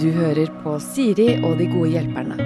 Du hører på Siri og de gode hjelperne.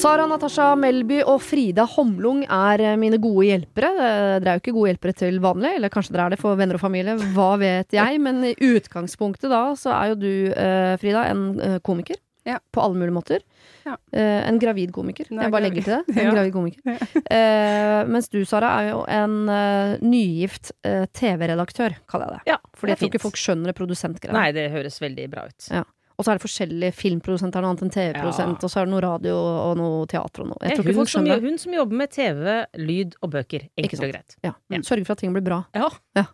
Sara Natasha Melby og Frida Homlung er eh, mine gode hjelpere. Eh, Dere er jo ikke gode hjelpere til vanlig, eller kanskje dere er det for venner og familie, hva vet jeg. Men i utgangspunktet da, så er jo du, eh, Frida, en komiker. Ja. På alle mulige måter. Ja. Eh, en gravid komiker. Nei, Jeg bare legger til det. En Ja. gravid komiker. uh, mens du, Sara, er jo en uh, nygift TV-redaktør, kaller jeg det. Ja, Fordi det er jeg tror ikke folk skjønner det produsentgreiet. Nei, det høres veldig bra ut. Ja. Og så er det forskjellige filmprodusenter, noe annet enn TV-produsent, Ja. og så er det noe radio og noe teater og noe. Jeg tror er ikke hun, folk skjønner det. hun som jobber med TV, lyd og bøker. Ikke Enkelt og greit. Ja. Ja. Sørge for at ting blir bra. Ja.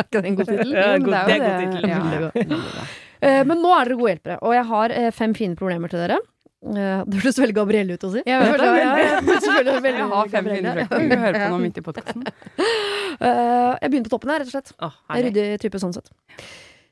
Er ikke det en god tittel? Ja, god- er det jo er god tittel. Ja, men nå er dere gode hjelpere, og jeg har fem fine problemer til dere. Eh, det hørtes veldig Gabrielle ut å si. Jeg vet det, men selvfølgelig veldig Jeg har fem bøker. Hører på noe midt i podkasten. Uh, jeg begynner på toppen her, rett og slett. Oh, ryddig type sånn sett.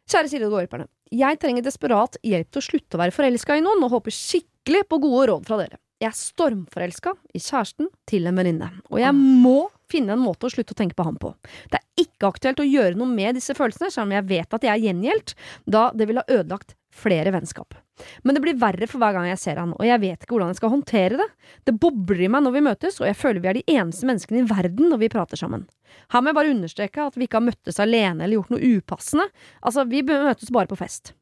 Kjære Siri og gårdhjelperne. Jeg trenger desperat hjelp til å slutte å være forelska i noen, og håper skikkelig på gode råd fra dere. Jeg er stormforelska i kjæresten til en venninne, og jeg må finne en måte å slutte å tenke på ham på. Det er ikke aktuelt å gjøre noe med disse følelsene, selv om jeg vet at de er gjengjeldt, da det ville ha ødelagt flere vennskap. Men det blir verre for hver gang jeg ser han, og jeg vet ikke hvordan jeg skal håndtere det. Det bobler i meg når vi møtes, og jeg føler vi er de eneste menneskene i verden når vi prater sammen. Her må jeg bare understreke at vi ikke har møttes alene eller gjort noe upassende. Altså, vi møtes bare på fest.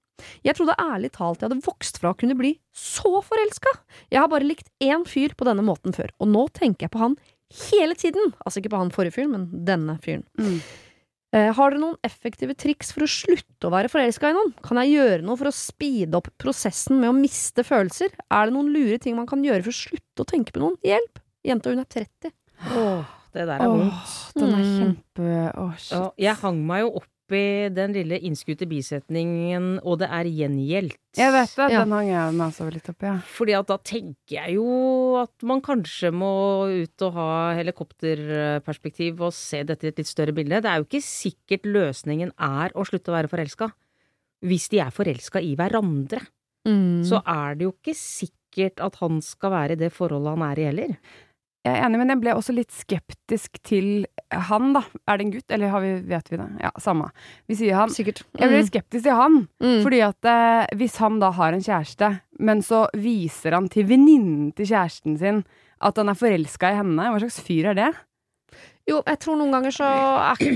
Jeg trodde ærlig talt jeg hadde vokst fra å kunne bli så forelska. Jeg har bare likt én fyr på denne måten før, og nå tenker jeg på han hele tiden. Altså ikke på han forrige fyren, men denne fyren. Mm. Eh, har dere noen effektive triks for å slutte å være forelska i noen? Kan jeg gjøre noe for å speede opp prosessen med å miste følelser? Er det noen lure ting man kan gjøre for å slutte å tenke på noen? Hjelp! Jenta hun er 30. Åh, det der er Åh, vondt. den er Mm. kjempe Åh, shit. Jeg hang meg jo opp i den lille innskutte bisetningen 'og det er gjengjeldt'. Jeg vet det, Ja. den hang jeg meg også litt opp i. Ja. Fordi at da tenker jeg jo at man kanskje må ut og ha helikopterperspektiv og se dette i et litt større bilde. Det er jo ikke sikkert løsningen er å slutte å være forelska. Hvis de er forelska i hverandre, Mm. så er det jo ikke sikkert at han skal være i det forholdet han er i heller. Jeg er enig, men jeg ble også litt skeptisk til han, da. Er det en gutt, eller har vi, vet vi det? Ja, samme. Vi sier han. Sikkert. Jeg ble litt skeptisk til han. Mm. Fordi at eh, hvis han da har en kjæreste, men så viser han til venninnen til kjæresten sin at han er forelska i henne, hva slags fyr er det? Jo, jeg tror noen ganger så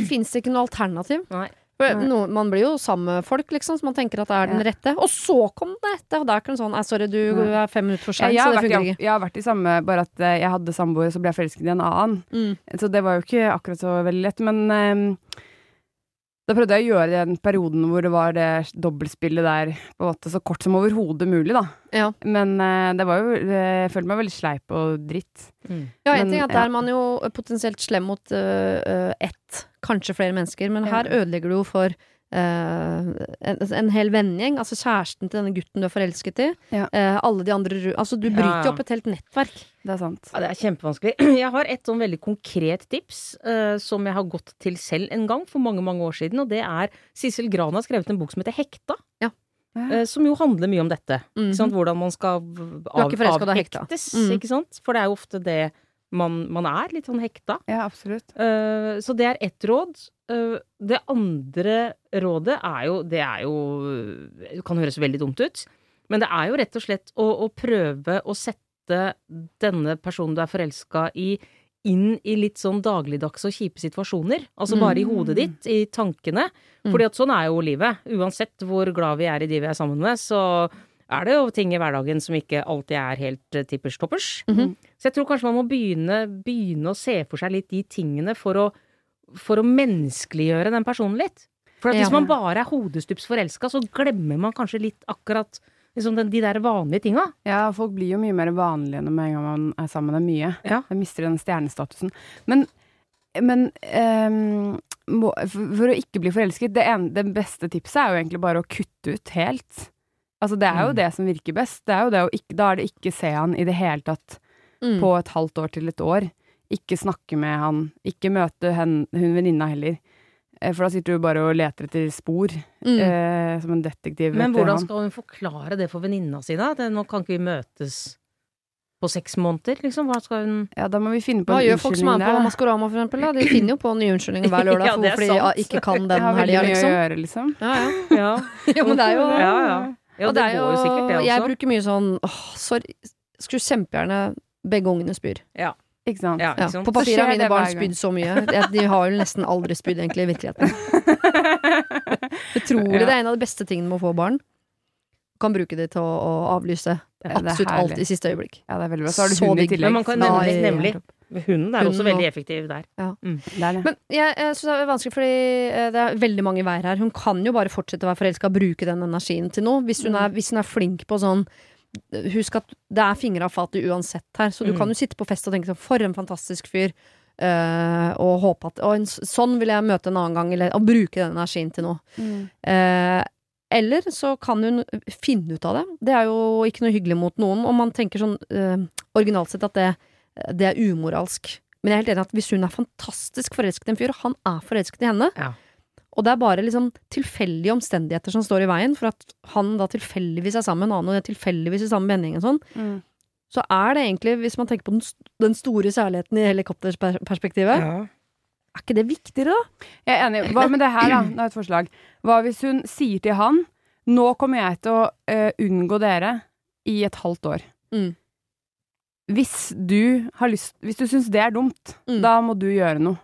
fins det ikke noe alternativ. Nei. Nei. no, man blir jo sammen med folk, liksom, så man tenker at det er den rette. Og så kom den rette! Og da er ikke noe sånn sorry, du er fem minutter for Jeg, sein, jeg, så det funker ikke. jeg har vært i samme, bare at eh, jeg hadde samboer, så ble jeg forelsket i en annen. Mm. Så det var jo ikke akkurat så veldig lett. Men eh, da prøvde jeg å gjøre den perioden hvor det var det dobbeltspillet der på en måte så kort som overhodet mulig, da. Ja. Men uh, det var jo eh, Jeg følte meg veldig sleip og dritt. Mm. Ja, en ting er at ja. der er man jo potensielt slem mot øh, ett, kanskje flere mennesker, men Ja. her ødelegger du jo for øh, en, en hel vennegjeng. Altså kjæresten til denne gutten du er forelsket i. Ja. Uh, alle de andre Altså, du bryter jo ja. opp et helt nettverk. Det er sant. Ja, det er kjempevanskelig. Jeg har et sånn veldig konkret tips uh, som jeg har gått til selv en gang for mange mange år siden. Og det er Sissel Gran har skrevet en bok som heter Hekta. Ja. Uh, som jo handler mye om dette. Mm -hmm. sant? Hvordan man skal av, avhektes. Mm. Ikke sant? For det er jo ofte det man, man er. Litt sånn hekta. Ja, absolutt. Uh, så det er ett råd. Uh, det andre rådet er jo Det er jo Det kan høres veldig dumt ut, men det er jo rett og slett å, å prøve å sette denne personen du er forelska i, inn i litt sånn dagligdagse og kjipe situasjoner. Altså bare i hodet ditt, i tankene. Mm. Fordi at sånn er jo livet. Uansett hvor glad vi er i de vi er sammen med, så er det jo ting i hverdagen som ikke alltid er helt eh, tippers toppers. Mhm. Så jeg tror kanskje man må begynne, begynne å se for seg litt de tingene for å, for å menneskeliggjøre den personen litt. For at hvis Ja. man bare er hodestups forelska, så glemmer man kanskje litt akkurat liksom den, de der vanlige tinga. Ja, folk blir jo mye mer vanlige når med en gang man er sammen med mye. Ja. De mister den stjernestatusen. Men, men um, for, å ikke bli forelsket, det, en, det beste tipset er jo egentlig bare å kutte ut helt. Altså, det er jo Mm. det som virker best. Det er jo det å ikke, da er det ikke se han i det hele tatt Mm. på et halvt år til et år. Ikke snakke med han. Ikke møte hen, hun venninna heller. Eh, For da sitter du bare og leter etter spor, Mm. eh, som en detektiv. Men hvordan han. skal hun forklare det for venninna si, da? Det, nå kan ikke vi møtes. på seks måneder, liksom? Hva skal hun Ja, da må vi finne på Hva en gjør folk som er på. Maskorama, for eksempel? Da? De finner jo på nye unnskyldninger hver lørdag Ja, for hvorfor de ja, ikke kan Jeg den helga, mye å liksom. gjøre, liksom. Ja, ja. Ja, Jo, men det er jo ja. ja. ja det, det går jo sikkert, det Jeg bruker mye sånn åh, sorry. Skulle kjempegjerne begge ungene spyr. Ikke sant? Ja, Ja, ikke sant? på papiret har mine barn spydd så mye. De, har jo nesten aldri spydd egentlig i virkeligheten. Utrolig. Det er en av de beste tingene med å få barn. Du kan bruke det til å, å avlyse Ja, absolutt alt i siste øyeblikk. Ja, det er veldig bra. Så har du Så hund i tillegg. Men man kan nemlig, nemlig Hunden er også veldig effektiv der. Ja. Mm. der ja. Men jeg, jeg synes det er vanskelig, fordi eh, det er veldig mange veier her. Hun kan jo bare fortsette å være forelska og bruke den energien til noe. Hvis hun, Mm. er, hvis hun er flink på sånn Husk at det er fingre av fatet uansett her, så du Mm. kan jo sitte på fest og tenke sånn For en fantastisk fyr. Uh, og håpe at og en, Sånn vil jeg møte en annen gang, eller og bruke den energien til noe. Mm. Uh, eller så kan hun finne ut av det. Det er jo ikke noe hyggelig mot noen. Og man tenker sånn uh, originalt sett at det, det er umoralsk. Men jeg er helt enig at hvis hun er fantastisk forelsket i en fyr, og han er forelsket i henne, Ja. Og det er bare liksom tilfeldige omstendigheter som står i veien for at han da tilfeldigvis er sammen med en annen, og det er tilfeldigvis i samme vending og sånn, Mm. så er det egentlig, hvis man tenker på den, den store særligheten i helikopterperspektivet, Ja. er ikke det viktigere, da? Jeg er enig. Hva med det her, da? Nå har jeg et forslag. Hva hvis hun sier til han Nå kommer jeg til å uh, unngå dere i et halvt år. Mm. Hvis du har lyst Hvis du syns det er dumt, Mm. da må du gjøre noe.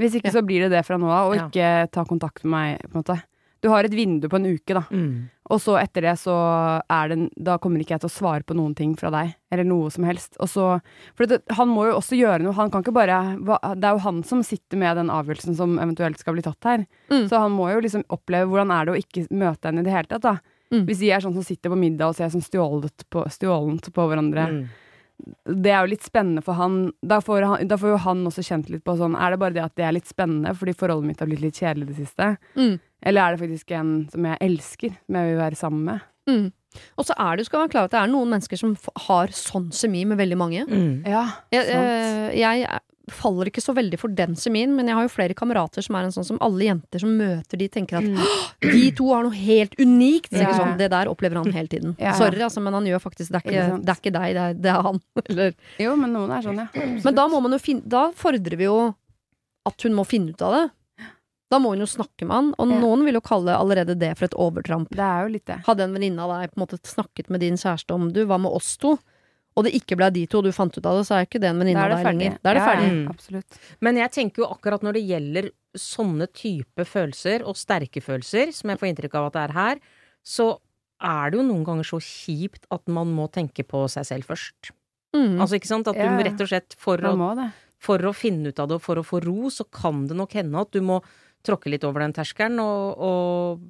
Hvis ikke Ja. så blir det det fra nå av, og Ja. ikke ta kontakt med meg, på en måte. Du har et vindu på en uke, da. Mm. Og så etter det så er det Da kommer ikke jeg til å svare på noen ting fra deg, eller noe som helst. Og så For det, han må jo også gjøre noe. Han kan ikke bare Det er jo han som sitter med den avgjørelsen som eventuelt skal bli tatt her. Mm. Så han må jo liksom oppleve hvordan er det å ikke møte henne i det hele tatt, da. Mm. Hvis de er sånn som sitter på middag og ser sånn stjålet på, stjålent på hverandre. Mm. Det er jo litt spennende for han. Da får, han. da får jo han også kjent litt på sånn Er det bare det at det er litt spennende fordi forholdet mitt har blitt litt kjedelig i det siste? Mm. Eller er det faktisk en som jeg elsker, som jeg vil være sammen med? Mm. Og så er det, jo skal man klare at det er noen mennesker som har sånn semi med veldig mange. Mm. Ja, Jeg, sant. eh, jeg er- faller ikke så veldig for den semien, men jeg har jo flere kamerater som er en sånn som alle jenter som møter de, tenker at Mm. de to har noe helt unikt. Det, Ja, sånn, det der opplever han hele tiden. Ja. Sorry, altså, men han gjør faktisk Det er Ikke det er ikke deg, det er, det er han. Eller, Jo, men noen er sånn, ja. men da må man jo finne Da fordrer vi jo at hun må finne ut av det. Da må hun jo snakke med han, og Ja. noen vil jo kalle allerede det for et overtramp. Det er jo litt det. Hadde en venninne av deg på en måte snakket med din kjæreste om du, hva med oss to? Og det ikke ble de to, og du fant ut av det, så er ikke det en venninne er av deg lenger. Da er det ferdig. ja, Mm. absolutt. Men jeg tenker jo akkurat når det gjelder sånne type følelser, og sterke følelser, som jeg får inntrykk av at det er her, så er det jo noen ganger så kjipt at man må tenke på seg selv først. Mm. Altså, ikke sant? At du Ja, rett og slett for å, for å finne ut av det og for å få ro, så kan det nok hende at du må tråkke litt over den terskelen og, og,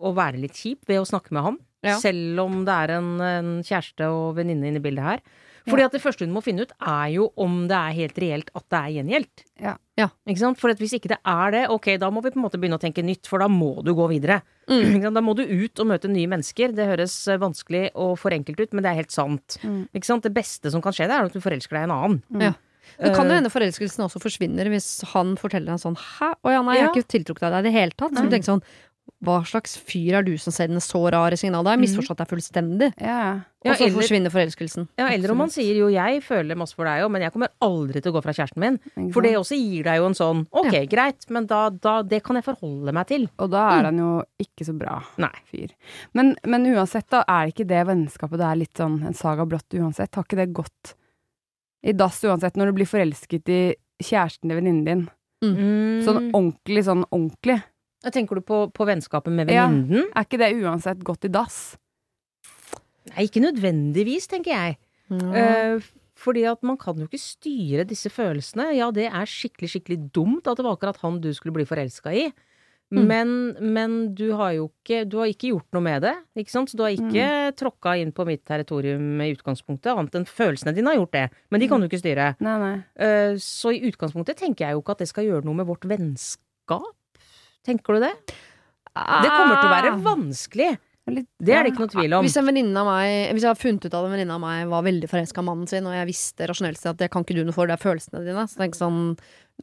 og være litt kjip ved å snakke med han. Ja. Selv om det er en, en kjæreste og venninne inne i bildet her. Fordi at det første hun må finne ut, er jo om det er helt reelt at det er gjengjeldt. Ja. Ja. Ikke sant? For at hvis ikke det er det, ok, da må vi på en måte begynne å tenke nytt, for da må du gå videre. Mm. Da må du ut og møte nye mennesker. Det høres eh, vanskelig og for enkelt ut, men det er helt sant. Mm. Ikke sant? Det beste som kan skje, det er at du forelsker deg i en annen. Ja. Det kan jo Eh, hende forelskelsen også forsvinner hvis han forteller deg sånn Hæ? Å ja, nei, jeg har ikke tiltrukket deg i det hele tatt. Så du tenker sånn Hva slags fyr er du som sender så rare signaler? Jeg har jeg misforstått deg fullstendig. Ja, ja. Ja, og så eller- forsvinner forelskelsen. Ja, eller om man sier jo 'jeg føler masse for deg òg, men jeg kommer aldri til å gå fra kjæresten min'. For det også gir deg jo en sånn 'ok, greit, men da, da Det kan jeg forholde meg til'. Og da er han jo ikke så bra Nei. fyr. Men, men uansett, da er ikke det vennskapet Det er litt sånn en saga blått uansett. Har ikke det gått i dass uansett, når du blir forelsket i kjæresten til venninnen din? Mm. Sånn ordentlig, sånn ordentlig. Tenker du på, på vennskapet med Ja. Er ikke det uansett gått i dass? Nei, ikke nødvendigvis, tenker jeg. Mm. Eh, fordi at man kan jo ikke styre disse følelsene. Ja, det er skikkelig, skikkelig dumt at det var akkurat han du skulle bli forelska i. Mm. Men, men du har jo ikke Du har ikke gjort noe med det, ikke sant? Så du har ikke tråkka inn på mitt territorium i utgangspunktet, annet enn følelsene dine har gjort det. Men de kan du ikke styre. Nei, nei. Uh, så i utgangspunktet tenker jeg jo ikke at det skal gjøre noe med vårt vennskap. Tenker du det? Det kommer til å være vanskelig. Det er det ikke noe tvil om. Hvis en venninne av meg Hvis jeg har funnet ut at en venninne av meg var veldig forelska i mannen sin, og jeg visste rasjonelt sett at det kan ikke du noe for, det er følelsene dine, så tenk sånn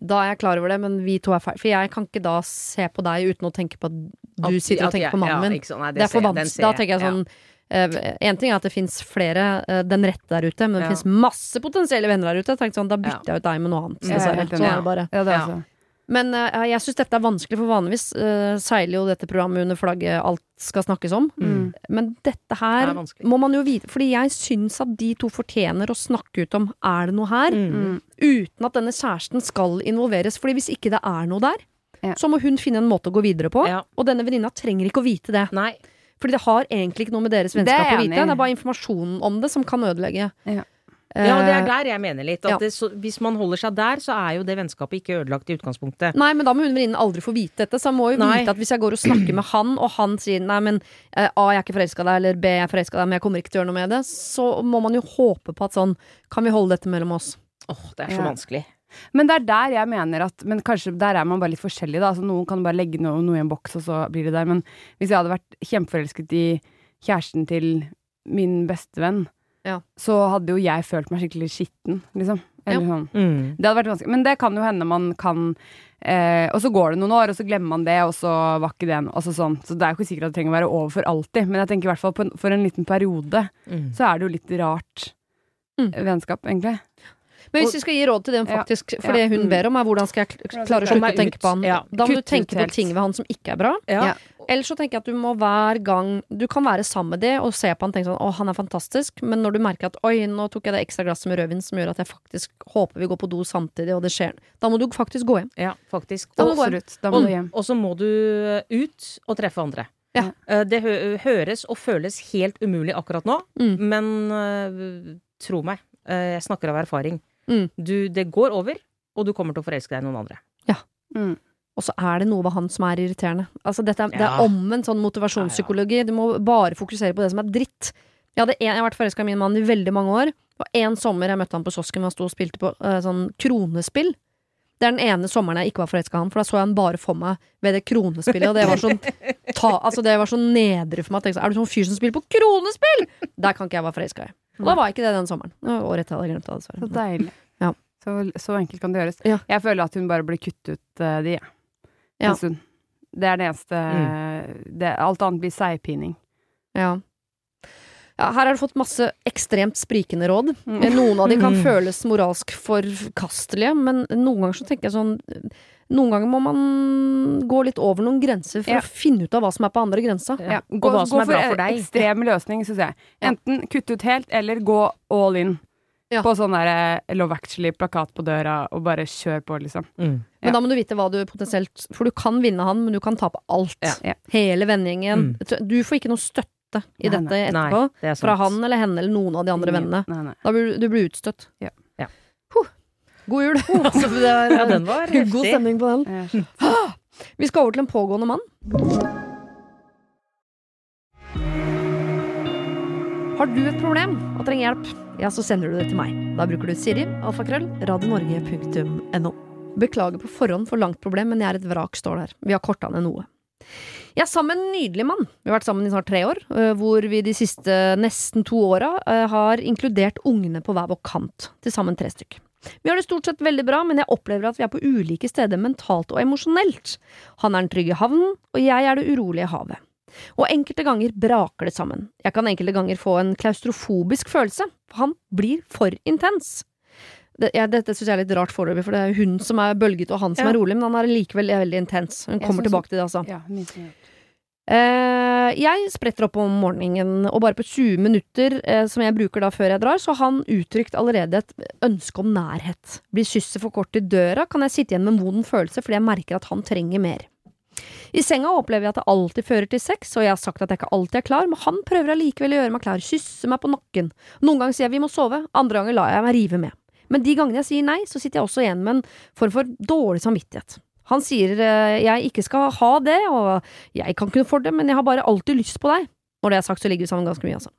Da er jeg klar over det, men vi to er feil. For jeg kan ikke da se på deg uten å tenke på at du At- sitter og at tenker jeg- på mannen ja, min. ikke sant? Nei, Det er for vanskelig. Da tenker jeg sånn Én En ting er at det fins flere eh, den rette der ute, men det Ja. fins masse potensielle venner der ute. Jeg sånn, Da bytter jeg ut deg med noe annet. Er Dessverre. Sånn er det bare. Ja, det er Ja. altså. Men uh, jeg syns dette er vanskelig, for vanligvis uh, seiler jo dette programmet under flagget alt skal snakkes om. Mm. Men dette her det må man jo vite, fordi jeg syns at de to fortjener å snakke ut om er det noe her, Mm. Mm. uten at denne kjæresten skal involveres. Fordi hvis ikke det er noe der, Ja. så må hun finne en måte å gå videre på. Ja. Og denne venninna trenger ikke å vite det. Nei. Fordi det har egentlig ikke noe med deres er vennskap å vite. Det er bare informasjonen om det som kan ødelegge. Ja. Ja, det Eh, er der jeg mener litt. At ja. det, så, hvis man holder seg der, så er jo det vennskapet ikke ødelagt i utgangspunktet. Nei, men da må hun venninnen aldri få vite dette. Så han må jo Nei. vite at hvis jeg går og snakker med han, og han sier nei, men eh, A, jeg er ikke forelska i deg, eller B, jeg er forelska i deg, men jeg kommer ikke til å gjøre noe med det, så må man jo håpe på at sånn Kan vi holde dette mellom oss? Åh, det er så Ja. vanskelig. Men det er der jeg mener at Men kanskje der er man bare litt forskjellig, da. Altså, noen kan bare legge noe, noe i en boks, og så blir det der. Men hvis jeg hadde vært kjempeforelsket i kjæresten til min bestevenn, Ja. så hadde jo jeg følt meg skikkelig skitten, liksom. Eller Ja. sånn. Mm. Det hadde vært vanskelig. Men det kan jo hende man kan eh, Og så går det noen år, og så glemmer man det, og så var ikke det en altså sånn. Så det er jo ikke sikkert at det trenger å være over for alltid. Men jeg tenker i hvert fall på en, for en liten periode, Mm. så er det jo litt rart Mm. vennskap, egentlig. Men hvis vi skal gi råd til dem Ja. faktisk, for det hun Mm. ber om, er hvordan skal jeg klare å slutte å tenke på han. Ja. Da må du tenke på ting ved han som ikke er bra. Ja. Ja. Eller så tenker jeg at du må hver gang Du kan være sammen med det og se på han og tenke sånn Å, han er fantastisk. Men når du merker at Oi, nå tok jeg det ekstra glasset med rødvin som gjør at jeg faktisk håper vi går på do samtidig, og det skjer Da må du faktisk gå hjem. Ja, faktisk. Da må du. Absolutt. Da må Og, du hjem. og så må du ut og treffe andre. Ja. Eh, Det hø høres og føles helt umulig akkurat nå, Mm. men uh, tro meg, uh, jeg snakker av erfaring. Mm. Du, det går over, og du kommer til å forelske deg i noen andre. Mm. Og så er det noe ved han som er irriterende. Altså, dette er, Det er Ja. omvendt sånn motivasjonspsykologi. Du må bare fokusere på det som er dritt. Jeg, hadde en, jeg har vært forelska i min mann i veldig mange år. Det var en sommer jeg møtte han på kiosken hvor han sto og spilte på uh, sånn kronespill. Det er den ene sommeren jeg ikke var forelska i han, for da så jeg han bare for meg ved det kronespillet, og det var sånn ta, altså det var så nedre for meg. Tenkte, sånn, er du sånn fyr som spiller på kronespill?! Der kan ikke jeg være forelska i. Og da var ikke det den sommeren. Året etter hadde jeg glemt det, Så dessverre. deilig. Ja. Så, så enkelt kan det gjøres. Ja. Jeg føler at hun bare blir kuttet ut uh, de, jeg. Ja. En stund. Det er det eneste det, Alt annet blir seigpining. Ja. ja. Her har du fått masse ekstremt sprikende råd. Mm. Noen av de kan Mm. føles moralsk forkastelige, men noen ganger så tenker jeg sånn Noen ganger må man gå litt over noen grenser for Ja. å finne ut av hva som er på andre grensa. Ja. Og hva som er bra for en ekstrem løsning, syns jeg. Enten kutte ut helt, eller gå all in. Ja. På sånn der eh, Love Actually-plakat på døra, og bare kjør på, liksom. Mm. Men da må du vite hva du potensielt For du kan vinne han, men du kan tape alt. Ja. Ja. Hele vennegjengen. Du får ikke noe støtte i Nei, dette nei. Nei, etterpå. det. Fra han eller henne eller noen av de andre vennene. Nei, nei. Da blir du, du blir utstøtt. Ja. God jul! Altså, det er, Ja, den var God stemning på den. Vi skal over til en pågående mann. Har du et problem og trenger hjelp, ja, så sender du det til meg. Da bruker du Siri, alfakrøll, radionorge.no. Beklager på forhånd for langt problem, men jeg er et vrak, står der. Vi har korta ned noe. Jeg er sammen med en nydelig mann. Vi har vært sammen i snart tre år, øh, hvor vi de siste nesten to åra øh, har inkludert ungene på hver vår kant. Til sammen tre stykk. Vi har det stort sett veldig bra, men jeg opplever at vi er på ulike steder mentalt og emosjonelt. Han er den trygge havnen, og jeg er det urolige havet. Og enkelte ganger braker det sammen. Jeg kan enkelte ganger få en klaustrofobisk følelse, han blir for intens. Det, ja, dette synes jeg er litt rart foreløpig, for det er hun som er bølgete og han som Ja. er rolig, men han er likevel veldig intens. Hun kommer tilbake til det, altså. Ja, minst mulig. Eh, jeg spretter opp om morgenen, og bare på 20 minutter, eh, som jeg bruker da før jeg drar, så har han uttrykt allerede et ønske om nærhet. Blir kysset for kort i døra, kan jeg sitte igjen med en vond følelse fordi jeg merker at han trenger mer. I senga opplever jeg at det alltid fører til sex, og jeg har sagt at jeg ikke alltid er klar, men han prøver allikevel å gjøre meg klar, kysse meg på nakken. Noen ganger sier jeg vi må sove, andre ganger lar jeg meg rive med. Men de gangene jeg sier nei, så sitter jeg også igjen med en form for dårlig samvittighet. Han sier eh, jeg ikke skal ha det, og jeg kan ikke noe for det, men jeg har bare alltid lyst på deg. Når det er sagt, så ligger vi sammen ganske mye, altså.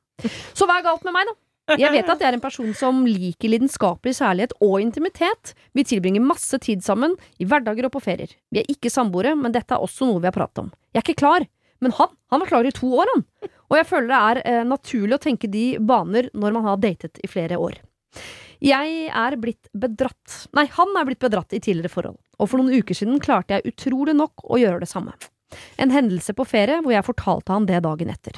Så hva er galt med meg, da? Jeg vet at jeg er en person som liker lidenskapelig særlighet og intimitet. Vi tilbringer masse tid sammen, i hverdager og på ferier. Vi er ikke samboere, men dette er også noe vi har pratet om. Jeg er ikke klar, men han, han var klar i to år, han. Og jeg føler det er eh, naturlig å tenke de baner når man har datet i flere år. Jeg er blitt bedratt Nei, han er blitt bedratt i tidligere forhold, og for noen uker siden klarte jeg utrolig nok å gjøre det samme. En hendelse på ferie hvor jeg fortalte han det dagen etter.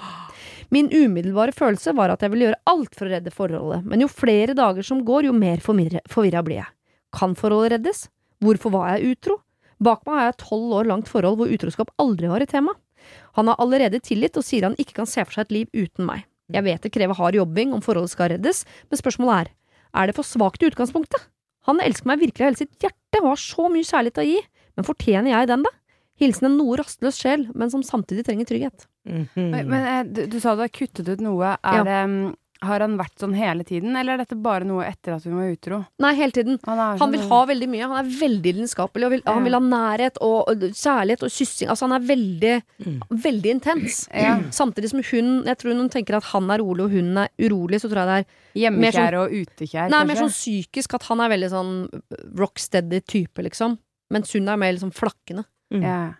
Min umiddelbare følelse var at jeg ville gjøre alt for å redde forholdet, men jo flere dager som går, jo mer forvirra blir jeg. Kan forholdet reddes? Hvorfor var jeg utro? Bak meg har jeg et tolv år langt forhold hvor utroskap aldri var et tema. Han har allerede tillit og sier han ikke kan se for seg et liv uten meg. Jeg vet det krever hard jobbing om forholdet skal reddes, men spørsmålet er, er det for svakt i utgangspunktet? Han elsker meg virkelig av hele sitt hjerte og har så mye kjærlighet å gi, men fortjener jeg den, da? Hilsen en noe rastløs sjel, men som samtidig trenger trygghet. Mhm. Men, men eh, du, du sa du har kuttet ut noe. Er Ja. det, mm, har han vært sånn hele tiden, eller er dette bare noe etter at hun var utro? Nei, hele tiden. Han, sånn, Han sånn- vil ha veldig mye. Han er veldig lidenskapelig. Og vil, Ja. Han vil ha nærhet og, og kjærlighet og kyssing. Altså, han er veldig, Mm. veldig intens. Ja. Samtidig som hun Jeg tror hun tenker at han er rolig, og hun er urolig, så tror jeg det er Hjemmekjær sånn- og utekjær, Nei, mer sånn psykisk at han er veldig sånn rocksteady type, liksom. Mens hun er mer liksom flakkende, Mm. Ja,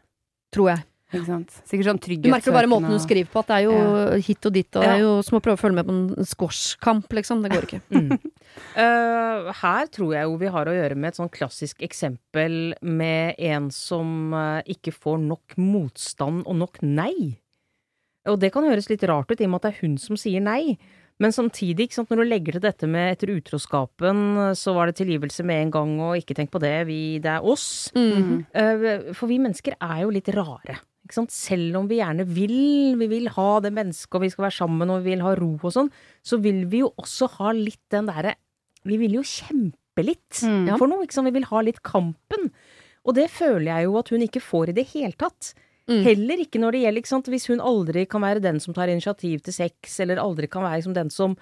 tror jeg. Ikke sant. Sikkert sånn trygghetssøkende. Du merker bare måten hun skriver på, at det er jo hit og dit, og det er jo som å prøve å følge med på en squashkamp, liksom. Det går ikke. Mm. uh, her tror jeg jo vi har å gjøre med et sånn klassisk eksempel med en som uh, ikke får nok motstand og nok nei. Og det kan høres litt rart ut, i og med at det er hun som sier nei. Men samtidig, ikke sant, når du legger til dette med etter utroskapen, så var det tilgivelse med en gang, og ikke tenk på det, vi, det er oss. Mm. Eh, For vi mennesker er jo litt rare. Selv om vi gjerne vil, vi vil ha det mennesket, og vi skal være sammen, og vi vil ha ro og sånn, så vil vi jo også ha litt den derre Vi vil jo kjempe litt Mm. for noe? Vi vil ha litt kampen. Og det føler jeg jo at hun ikke får i det hele tatt. Mm. Heller ikke når det gjelder, hvis hun aldri kan være den som tar initiativ til sex, eller aldri kan være liksom den som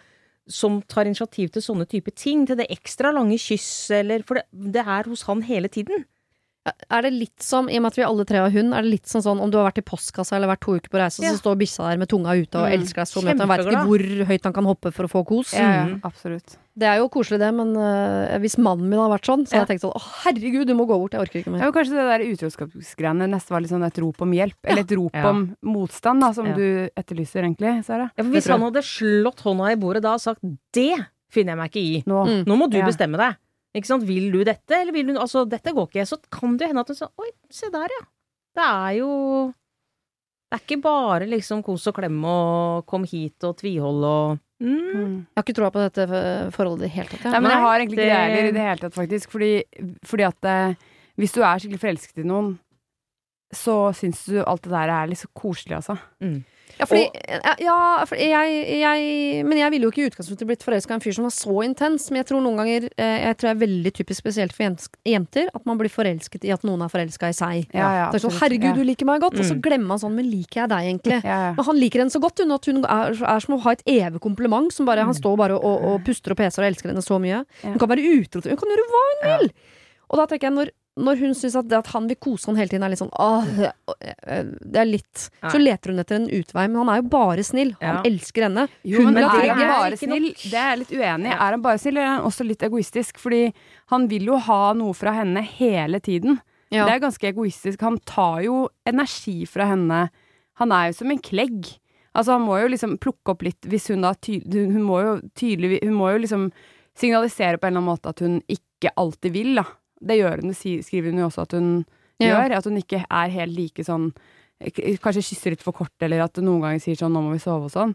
som tar initiativ til sånne type ting, til det ekstra lange kysset, eller For det, det er hos han hele tiden. Er det litt som, i og med at vi alle tre har hund, er det litt sånn sånn om du har vært i postkassa eller vært to uker på reise, Ja. så står bikkja der med tunga ute og Mm. elsker deg så mye at han veit ikke hvor høyt han kan hoppe for å få kos. Ja, ja, Mhm. absolutt. Det er jo koselig det, men uh, hvis mannen min hadde vært sånn, så hadde jeg tenkt sånn å herregud, du må gå bort, jeg orker ikke mer. Ja, kanskje det der utroskapsgreiene nesten var litt sånn et rop om hjelp, eller et rop Ja. om motstand, da, som Ja. du etterlyser egentlig, Sara. Ja, for hvis han hadde slått hånda i bordet da og sagt 'det finner jeg meg ikke i', Nå. Mm. nå må du Ja. bestemme deg. Ikke sant? Vil du dette, eller vil du Altså, dette går ikke. Så kan det jo hende at du sier 'oi, se der, ja'. Det er jo Det er ikke bare liksom kos og klem og kom hit og tvihold og mm. Mm. Jeg har ikke troa på dette forholdet i det hele tatt. Nei, men jeg har egentlig ikke det det- heller i det hele tatt, faktisk. Fordi, fordi at eh, hvis du er skikkelig forelsket i noen, så syns du alt det der er litt så koselig, altså. Ja, fordi, ja, fordi jeg, jeg Men jeg ville jo ikke i utgangspunktet blitt forelska i en fyr som var så intens. Men jeg tror noen ganger eh, Jeg tror det er veldig typisk spesielt for jenter at man blir forelsket i at noen er forelska i seg. Ja, ja, det er sånn, 'herregud, du liker meg godt', og så Mm. glemmer man sånn 'men liker jeg deg egentlig'? Ja, ja. Men han liker henne så godt, hun, at hun er, er som å ha et evig kompliment. Som bare, Han Mm. står bare og, og puster og peser og elsker henne så mye. Hun kan være utro til Hun kan gjøre hva hun vil! Og da tenker jeg, når, når hun syns at, det at han vil kose henne hele tiden, er litt sånn åh, det- er litt Så leter hun etter en utvei, men han er jo bare snill. Han Ja. elsker henne. Jo, Hun vil er trygge. han bare snill? Det er jeg litt uenig i. Er han bare snill, eller er han også litt egoistisk? Fordi han vil jo ha noe fra henne hele tiden. Ja. Det er ganske egoistisk. Han tar jo energi fra henne. Han er jo som en klegg. Altså, han må jo liksom plukke opp litt hvis hun da Hun må jo tydelig Hun må jo liksom signalisere på en eller annen måte at hun ikke alltid vil, da. Det gjør hun, det skriver hun jo også at hun Ja. gjør. At hun ikke er helt like sånn Kanskje kysser litt for kort, eller at noen ganger sier sånn 'nå må vi sove' og sånn.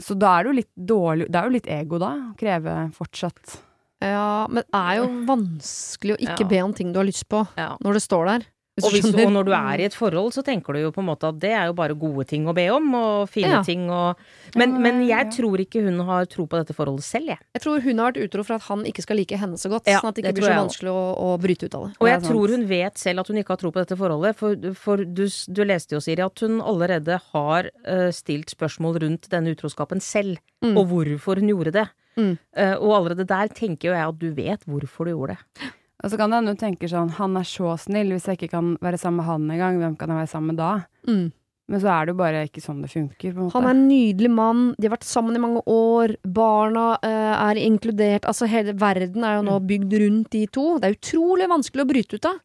Så da er det jo litt dårlig Det er jo litt ego, da. å Kreve fortsatt Ja, men det er jo vanskelig å ikke Ja. be om ting du har lyst på, Ja. når det står der. Og, hvis, og når du er i et forhold, så tenker du jo på en måte at det er jo bare gode ting å be om, og fine Ja. ting og men, men jeg tror ikke hun har tro på dette forholdet selv, jeg. Jeg tror hun har vært utro for at han ikke skal like henne så godt. Ja, sånn at det det ikke blir så vanskelig å, å bryte ut av det. Og jeg det tror hun vet selv at hun ikke har tro på dette forholdet, for, for du, du leste jo, Siri, at hun allerede har uh, stilt spørsmål rundt denne utroskapen selv, Mm. og hvorfor hun gjorde det. Mm. Uh, og allerede der tenker jo jeg at du vet hvorfor du gjorde det. Og så kan det hende du tenker sånn 'han er så snill, hvis jeg ikke kan være sammen med han engang, hvem kan jeg være sammen med da?' Mm. Men så er det jo bare ikke sånn det funker. Han er en nydelig mann, de har vært sammen i mange år, barna uh, er inkludert, altså hele verden er jo nå bygd rundt de to. Det er utrolig vanskelig å bryte ut av.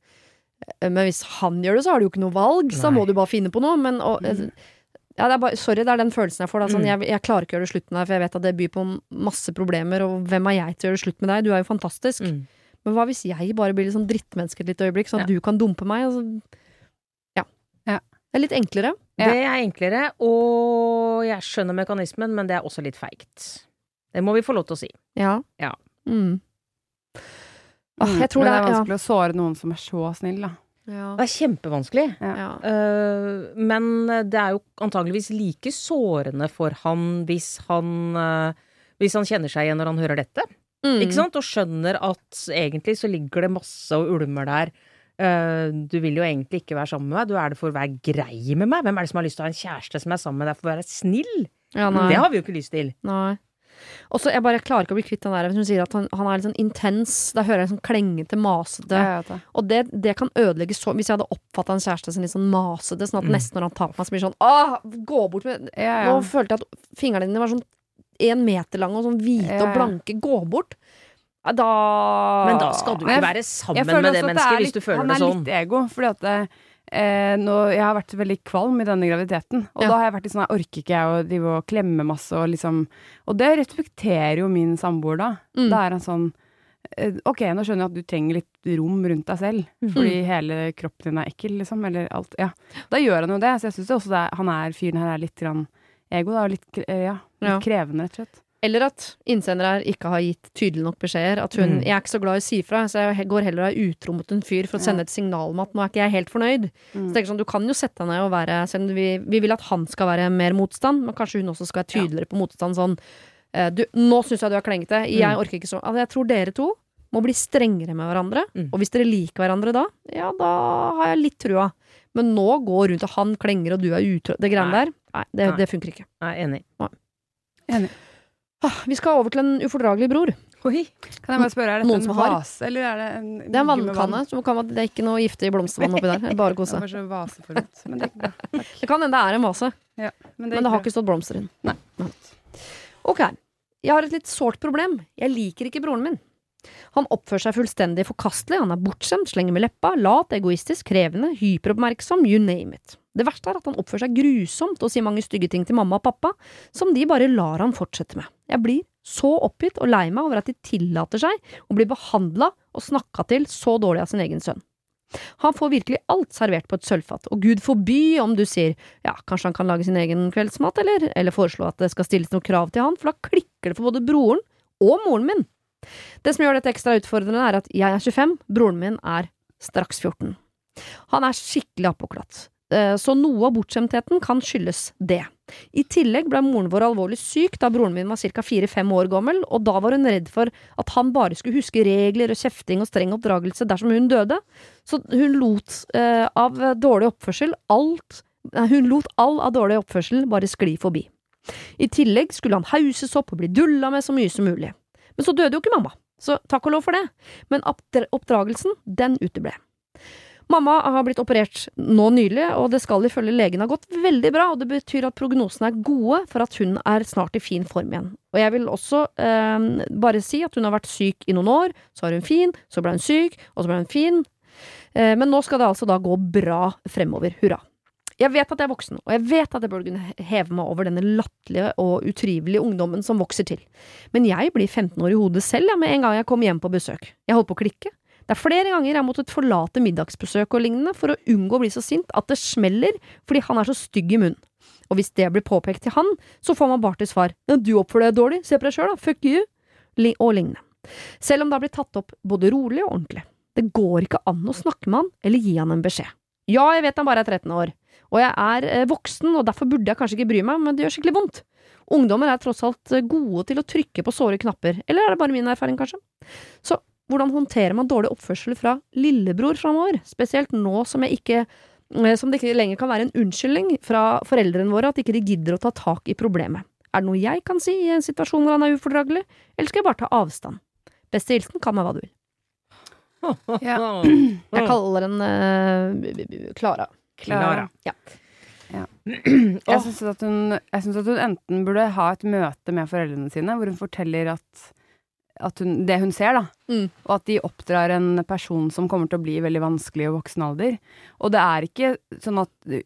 Eh, Men hvis han gjør det, så har du jo ikke noe valg, så da må du bare finne på noe. Men og, mm. ja, det er bare, sorry, det er den følelsen jeg får. Sånn, Mm. jeg, jeg klarer ikke å gjøre det slutt med deg, for jeg vet at det byr på masse problemer, og hvem er jeg til å gjøre det slutt med deg? Du er jo fantastisk. Mm. Men hva hvis jeg bare blir litt sånn drittmenneske et lite øyeblikk, sånn at Ja. du kan dumpe meg? Altså, ja. Ja. Det er litt enklere. Ja. Det er enklere, og jeg skjønner mekanismen, men det er også litt feigt. Det må vi få lov til å si. Ja. Ja. Mm. Åh, Mm, jeg tror Men det det er er vanskelig å såre noen som er så snill, da. Ja. Det er kjempevanskelig. Ja. Uh, men det er jo antageligvis like sårende for han hvis han uh, Hvis han kjenner seg igjen når han hører dette. Mm. Ikke sant? Og skjønner at egentlig så ligger det masse og ulmer der. Uh, du vil jo egentlig ikke være sammen med meg, du er det for å være grei med meg. Hvem er det som har lyst til å ha en kjæreste som er sammen med deg for å være snill? Ja, nei. Det har vi jo ikke lyst til. Nei. Og så Jeg bare klarer ikke å bli kvitt den der Hvis hun sier at han, han er litt sånn intens. Da hører jeg sånn klengete, masete. Det. Og det, det kan ødelegge så Hvis jeg hadde oppfatta en kjæreste som litt sånn masete, sånn at Mm. nesten når han tar på meg, så blir det sånn Åh, gå bort med Ja, ja. Nå følte jeg at fingrene dine var sånn én meter lange og sånn hvite og blanke. Gå bort. Da Men da skal du ikke være sammen med det mennesket hvis du føler det sånn. han er litt ego, fordi at eh, nå, jeg har vært veldig kvalm i denne graviditeten. Og Ja. da har jeg vært litt sånn Jeg orker ikke jeg å drive og klemme masse og liksom Og det respekterer jo min samboer, da. Mm. Da er han sånn eh, Ok, nå skjønner jeg at du trenger litt rom rundt deg selv, fordi hele kroppen din er ekkel, liksom. Eller alt. Ja. Da gjør han jo det, så jeg syns også det er, han er fyren her er litt grann ego, da. Litt, eh, ja, litt Ja. krevende, rett og slett. Eller at innsender her ikke har gitt tydelig nok beskjeder. At hun Mm. Jeg er ikke så glad i å si fra, så jeg går heller og er utro mot en fyr for å sende et signal om at nå er ikke jeg helt fornøyd. Mm. Så tenker sånn, Du kan jo sette deg ned og være vi, vi vil at han skal være mer motstand, men kanskje hun også skal være tydeligere på motstand. Sånn eh, du, 'Nå syns jeg du er klengete. Jeg Mm. orker ikke så altså, Jeg tror dere to må bli strengere med hverandre. Mm. Og hvis dere liker hverandre da, ja, da har jeg litt trua. Men nå gå rundt og han klenger og du er utro Det greiene der, nei, det, Nei. det funker ikke. Nei, enig. Nei. enig. Ah, vi skal over til en ufordragelig bror. Oi. Kan jeg bare spørre, er dette Noen en har? vase, eller er det en Det er en vannkanne. vann? det er ikke noe giftig blomstervann oppi der. Er bare kose. var så vaseforut. Men det. Det kan hende det er en vase, Men det, men det har bra. ikke stått blomster i den. Nei. Ok. Jeg har et litt sårt problem. Jeg liker ikke broren min. Han oppfører seg fullstendig forkastelig, han er bortskjemt, slenger med leppa, lat, egoistisk, krevende, hyperoppmerksom, you name it. Det verste er at han oppfører seg grusomt og sier mange stygge ting til mamma og pappa, som de bare lar han fortsette med. Jeg blir så oppgitt og lei meg over at de tillater seg å bli behandla og snakka til så dårlig av sin egen sønn. Han får virkelig alt servert på et sølvfat, og gud forby om du sier ja, kanskje han kan lage sin egen kveldsmat, eller, eller foreslå at det skal stilles noen krav til han, for da klikker det for både broren og moren min. Det som gjør dette ekstra utfordrende, er at jeg er 25, broren min er straks 14. Han er skikkelig appåklatt, eh, så noe av bortskjemtheten kan skyldes det. I tillegg ble moren vår alvorlig syk da broren min var ca. fire–fem år gammel, og da var hun redd for at han bare skulle huske regler og kjefting og streng oppdragelse dersom hun døde, så hun lot eh, av dårlig oppførsel alt Hun lot all av dårlig oppførsel bare skli forbi. I tillegg skulle han hauses opp og bli dulla med så mye som mulig. Men så døde jo ikke mamma, så takk og lov for det. Men oppdragelsen, den uteble. Mamma har blitt operert nå nylig, og det skal ifølge legen ha gått veldig bra, og det betyr at prognosene er gode for at hun er snart i fin form igjen. Og jeg vil også eh, bare si at hun har vært syk i noen år, så var hun fin, så ble hun syk, og så ble hun fin. Eh, men nå skal det altså da gå bra fremover, hurra. Jeg vet at jeg er voksen, og jeg vet at jeg burde kunne heve meg over denne latterlige og utrivelige ungdommen som vokser til. Men jeg blir 15 år i hodet selv ja, med en gang jeg kommer hjem på besøk. Jeg holdt på å klikke. Det er flere ganger jeg har måttet forlate middagsbesøk og lignende for å unngå å bli så sint at det smeller fordi han er så stygg i munnen. Og hvis det blir påpekt til han, så får man bare til svar ja, du oppfører deg dårlig, se på deg sjøl da, fuck you, og lignende. Selv om det har blitt tatt opp både rolig og ordentlig. Det går ikke an å snakke med han eller gi han en beskjed. Ja, jeg vet han bare er 13 år, og jeg er eh, voksen, og derfor burde jeg kanskje ikke bry meg, men det gjør skikkelig vondt. Ungdommer er tross alt eh, gode til å trykke på såre knapper, eller er det bare min erfaring, kanskje? Så hvordan håndterer man dårlig oppførsel fra lillebror framover, spesielt nå som jeg ikke eh, som det ikke lenger kan være en unnskyldning fra foreldrene våre at ikke de gidder å ta tak i problemet. Er det noe jeg kan si i en situasjon hvor han er ufordragelig, eller skal jeg bare ta avstand? Beste hilsen, kall meg hva du vil. Ja. Jeg kaller den eh, Klara. Klara. Ja. Jeg syns at, at hun enten burde ha et møte med foreldrene sine, hvor hun forteller at, at hun, det hun ser, da. Mm. Og at de oppdrar en person som kommer til å bli veldig vanskelig i voksen alder. Og det er ikke sånn at det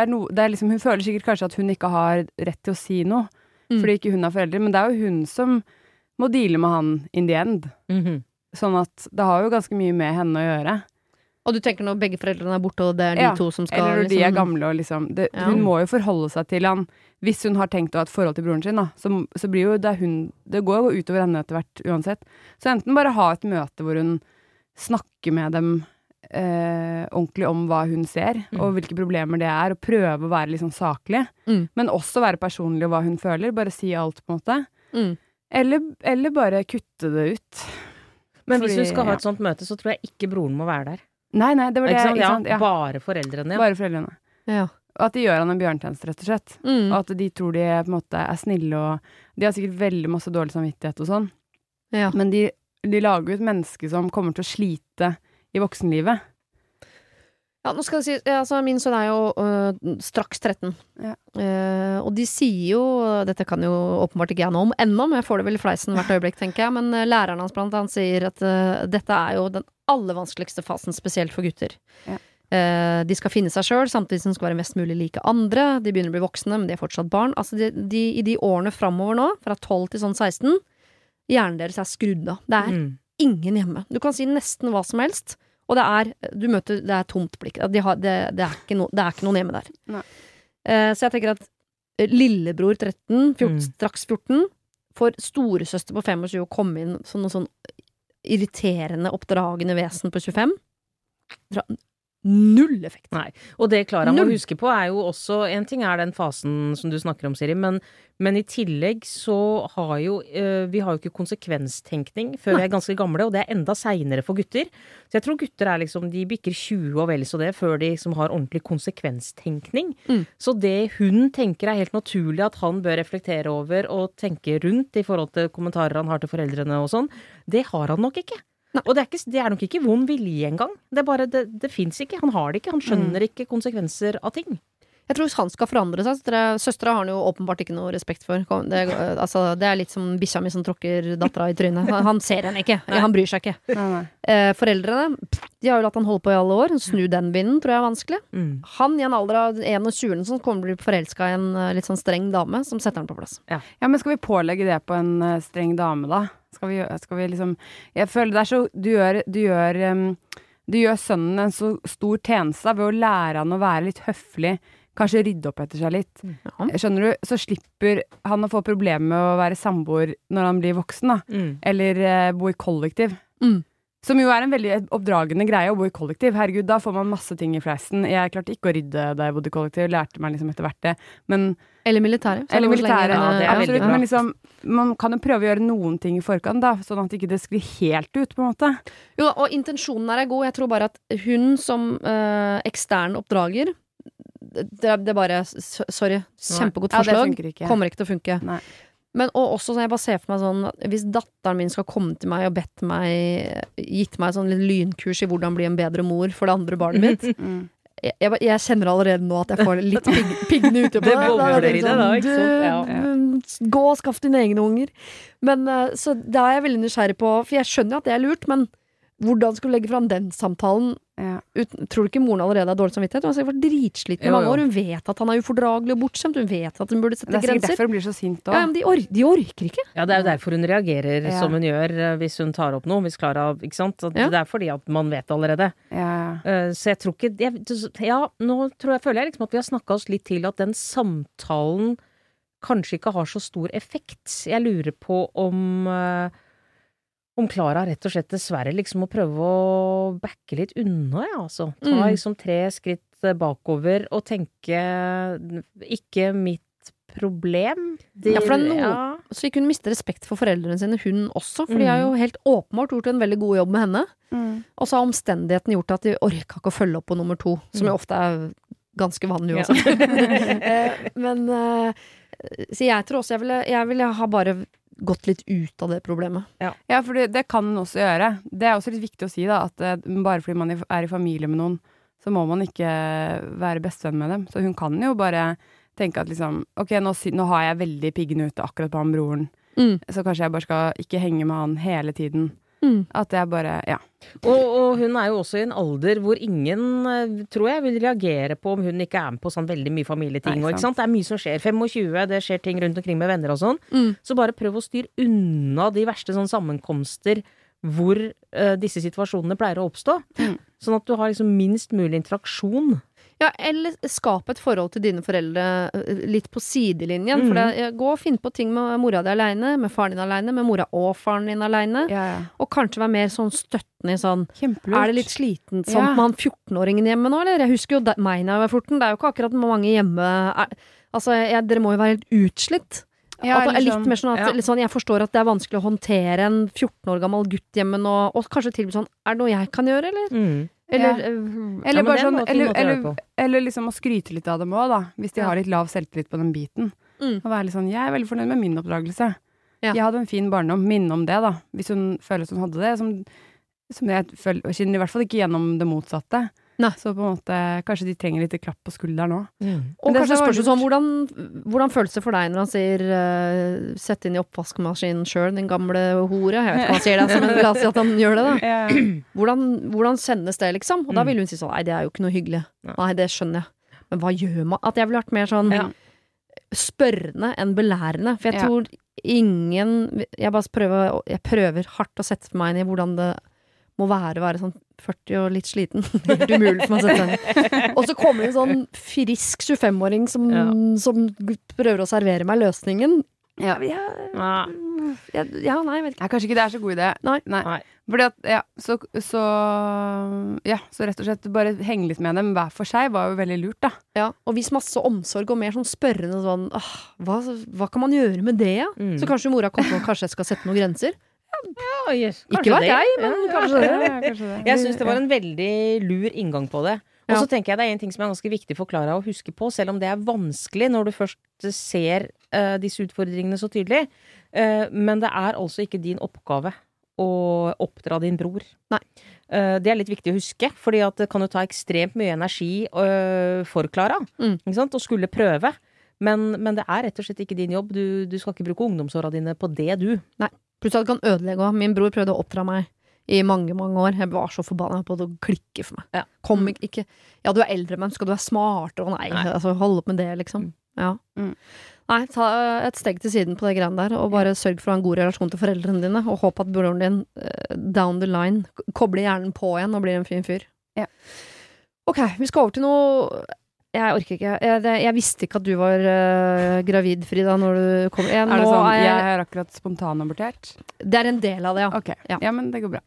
er no, det er liksom, Hun føler sikkert kanskje at hun ikke har rett til å si noe, Mm. fordi ikke hun har foreldre, men det er jo hun som må deale med han in the end. Mhm. Sånn at det har jo ganske mye med henne å gjøre. Og du tenker når begge foreldrene er borte, og det er de Ja, to som skal Eller når de er liksom- gamle og liksom det, Ja. Hun må jo forholde seg til han hvis hun har tenkt å ha et forhold til broren sin, da. Så, så blir jo det hun Det går jo utover henne etter hvert uansett. Så enten bare ha et møte hvor hun snakker med dem eh, ordentlig om hva hun ser, Mm. og hvilke problemer det er, og prøve å være litt sånn saklig. Mm. Men også være personlig og hva hun føler. Bare si alt, på en måte. Mm. Eller, eller bare kutte det ut. Men hvis hun skal ha ja. et sånt møte, så tror jeg ikke broren må være der. Nei, nei, det var det. Ikke sant? Ja. Ja. Bare foreldrene, ja. Bare foreldrene. Ja. Og at de gjør han en bjørntjeneste, rett og slett. Mm. Og at de tror de på en måte er snille og De har sikkert veldig masse dårlig samvittighet og sånn, ja. men de, de lager jo et menneske som kommer til å slite i voksenlivet. Ja, nå skal det sies, altså min sønn er jo øh, straks 13. Ja. Uh, og de sier jo, dette kan jo åpenbart ikke jeg noe om ennå, men jeg får det vel i fleisen hvert øyeblikk, tenker jeg, men eh, læreren hans blant annet sier at uh, dette er jo den aller vanskeligste fasen, spesielt for gutter. Ja. Uh, de skal finne seg sjøl, samtidig som de skal være mest mulig like andre. De begynner å bli voksne, men de er fortsatt barn. Altså, de, de, I de årene framover nå, fra 12 til sånn 16, hjernen deres er skrudd av. Det er Mm. ingen hjemme. Du kan si nesten hva som helst, og det er, du møter, det er tomt blikk. De har, det, det, er ikke no, det er ikke noen hjemme der. Nei. Eh, så jeg tenker at lillebror 13, 14, Mm. straks 14, får storesøster på 25 og komme inn som noe sånn irriterende, oppdragende vesen på 25. Null effekt. Nei. Og det Klara må huske på, er jo også En ting er den fasen som du snakker om, Siri, men, men i tillegg så har jo øh, Vi har jo ikke konsekvenstenkning før vi er ganske gamle, og det er enda seinere for gutter. Så jeg tror gutter er liksom De bikker 20 og vel så det før de som har ordentlig konsekvenstenkning. Mm. Så det hun tenker er helt naturlig at han bør reflektere over og tenke rundt i forhold til kommentarer han har til foreldrene og sånn, det har han nok ikke. Nei. Og det er, ikke, det er nok ikke vond vilje engang. Det bare, det, det fins ikke. Han har det ikke. Han skjønner ikke konsekvenser av ting. Jeg tror hvis han skal forandre seg så Søstera har han jo åpenbart ikke noe respekt for. Det, altså, det er litt som bikkja mi som tråkker dattera i trynet. Han- ser henne ikke. Han bryr seg ikke. Nei, nei. Eh, foreldrene de har jo latt han holde på i alle år. Snu den vinden tror jeg er vanskelig. Mm. Han i en alder av 21 som kommer til å bli forelska i en eh, litt sånn streng dame, som setter han på plass. Ja, men skal vi pålegge det på en eh, streng dame, da? Skal vi, skal vi liksom Jeg føler det er så Du gjør, du gjør, um, du gjør sønnen en så stor tjeneste ved å lære han å være litt høflig, kanskje rydde opp etter seg litt. Ja. Skjønner du? Så slipper han å få problemer med å være samboer når han blir voksen, da. Mm. Eller uh, bo i kollektiv. Mm. Som jo er en veldig oppdragende greie å bo i kollektiv. Herregud, da får man masse ting i fleisen. Jeg klarte ikke å rydde da jeg bodde i kollektiv, lærte meg liksom etter hvert det. Men Eller militæret. eller militæret. ja, det veldig absolutt. bra. Men liksom, man kan jo prøve å gjøre noen ting i forkant, da, sånn at ikke det sklir helt ut, på en måte. Jo da, og intensjonen her er god. Jeg tror bare at hun som øh, ekstern oppdrager det, det er bare Sorry, kjempegodt Ja, det forslag. funker ikke. Kommer ikke til å funke. Nei. Men og også sånn, jeg bare ser for meg sånn Hvis datteren min skal komme til meg og bedt meg gitt meg sånn litt lynkurs i hvordan bli en bedre mor for det andre barnet mitt Mm. Jeg, jeg, kjenner allerede nå at jeg får litt pig, piggene ute på Det det det? Ja. Du, Gå og skaff dine egne unger. Men eh, Så da er jeg veldig nysgjerrig på For jeg skjønner jo at det er lurt, men hvordan skal du legge fram den samtalen? Ja. Uten, tror du ikke moren allerede har dårlig samvittighet? Hun har sikkert vært dritsliten i mange år. Hun vet at han er ufordragelig og bortskjemt. Hun vet at hun burde sette grenser. Det er sikkert derfor hun blir så sint Ja, òg. men de, or de orker ikke. Ja, det er jo derfor hun reagerer Ja. som hun gjør eh, hvis hun tar opp noe. Hvis Klara Ikke sant? Ja. Det er fordi at man vet allerede. Ja, ja. Eh, Så jeg tror ikke jeg, Ja, nå tror jeg, føler jeg liksom at vi har snakka oss litt til at den samtalen kanskje ikke har så stor effekt. Jeg lurer på om eh, om Klara rett og slett dessverre liksom må prøve å backe litt unna, ja, altså. Ta Mm. liksom tre skritt eh, bakover og tenke ikke mitt problem. De, Ja, for det er noe- ja. Så ikke hun mister respekt for foreldrene sine, hun også. For de har jo helt åpenbart gjort en veldig god jobb med henne. Mm. Og så har omstendigheten gjort at de orka ikke å følge opp på nummer to, som jo ofte er ganske vanlig uansett. Ja. Men eh, Så jeg tror også jeg ville, jeg ville ha bare gått litt ut av det problemet. Ja, for det, det kan hun også gjøre. Det er også litt viktig å si, da, at eh, bare fordi man er i familie med noen, så må man ikke være bestevenn med dem. Så hun kan jo bare tenke at liksom Ok, nå, nå har jeg veldig piggene ute akkurat på han broren, Mm. så kanskje jeg bare skal ikke henge med han hele tiden. Mm. At jeg bare Ja. Og, og hun er jo også i en alder hvor ingen, eh, tror jeg, vil reagere på om hun ikke er med på sånn veldig mye familieting. Nei, og, ikke sant? Det er mye som skjer. 25, det skjer ting rundt omkring med venner og sånn. Mm. Så bare prøv å styre unna de verste sånn sammenkomster hvor uh, disse situasjonene pleier å oppstå. Mm. Sånn at du har liksom minst mulig interaksjon. Ja, eller skap et forhold til dine foreldre eh, litt på sidelinjen. For Mhm. det, gå og finn på ting med mora di aleine, med faren din aleine, med mora og faren din aleine. Ja, ja. Og kanskje være mer sånn støttende i sånn Kjempelurt. Er det litt sliten sånn Ja. med han 14-åringen hjemme nå, eller? Jeg husker jo da- meg da jeg var 14. Det er jo ikke akkurat mange hjemme er, Altså, jeg, dere må jo være helt utslitt. Ja, at det er litt sånn- mer sånn at ja. sånn, Jeg forstår at det er vanskelig å håndtere en 14 år gammel gutt hjemme nå, og kanskje tilby sånn Er det noe jeg kan gjøre, eller? Mm. Eller Ja. eh, Eller Ja, sånn, eller, eller, eller liksom å skryte litt av dem òg, da. Hvis de Ja. har litt lav selvtillit på den biten. Mm. Og være litt sånn 'Jeg er veldig fornøyd med min oppdragelse'. Ja. Jeg hadde en fin barndom. Minne om det, da. Hvis hun føler at hun hadde det. Som, som jeg føler, kjenner i hvert fall ikke gjennom det motsatte. Nei. Så på en måte Kanskje de trenger litt klapp på skulderen òg. Mm. Og Men kanskje spørs det sånn, hvordan, hvordan føles det for deg når han sier uh, 'sett inn i oppvaskmaskinen sjøl, din gamle hore'? Jeg vet ikke hva han sier det, men la oss si at han gjør det, da. Hvordan, hvordan sendes det, liksom? Og da Mm. vil hun si sånn 'nei, det er jo ikke noe hyggelig'. Nei. Nei, det skjønner jeg. Men hva gjør man? At jeg ville vært mer sånn Ja. spørrende enn belærende. For jeg Ja. tror ingen Jeg bare prøver, jeg prøver hardt å sette meg inn i hvordan det må være å være sånn 40 og litt sliten. Helt umulig for meg å sette seg. Og så kommer det en sånn frisk 25-åring som, Ja. som prøver å servere meg løsningen. Ja. Ja, Nei. ja, ja, nei, vet ikke. Ja, kanskje ikke det er så god idé. Nei. Nei. Fordi at, ja, så, så Ja, så rett og slett bare henge litt med dem hver for seg var jo veldig lurt, da. Ja, og vis masse omsorg og mer sånn spørrende sånn «Åh, hva, hva kan man gjøre med det, ja? Mm. Så kanskje mora kommer på kanskje jeg skal sette noen grenser? Ja, yes. Ikke det. jeg, men kanskje det. Ja, kanskje det. Jeg syns det var en veldig lur inngang på det. Og så tenker jeg det er en ting som er ganske viktig for Klara å huske på, selv om det er vanskelig når du først ser uh, disse utfordringene så tydelig. Uh, men det er altså ikke din oppgave å oppdra din bror. Nei. Eh, det er litt viktig å huske, fordi det kan jo ta ekstremt mye energi for Klara Mm. å skulle prøve. Men, men det er rett og slett ikke din jobb. Du, du skal ikke bruke ungdomsåra dine på det, du. Pluss at det kan ødelegge òg. Min bror prøvde å oppdra meg i mange, mange år. Jeg var så forbanna på det å klikke for meg. Ja. Kom ikke, ikke Ja, du er eldre, men skal du være smartere? Og nei, Nei. altså hold opp med det, liksom. Ja. Mm. Nei, ta et steg til siden på det greiene der, og bare sørg for å ha en god relasjon til foreldrene dine, og håp at broren din eh, down the line kobler hjernen på igjen og blir en fin fyr. Ja. Ok, vi skal over til noe jeg orker ikke. Jeg, det, jeg visste ikke at du var uh, gravid, Frida, når du kom. Jeg, Er det sånn er jeg, Jeg har akkurat spontanabortert? det er en del av det, ja. Ok. Ja. Ja. men det går bra.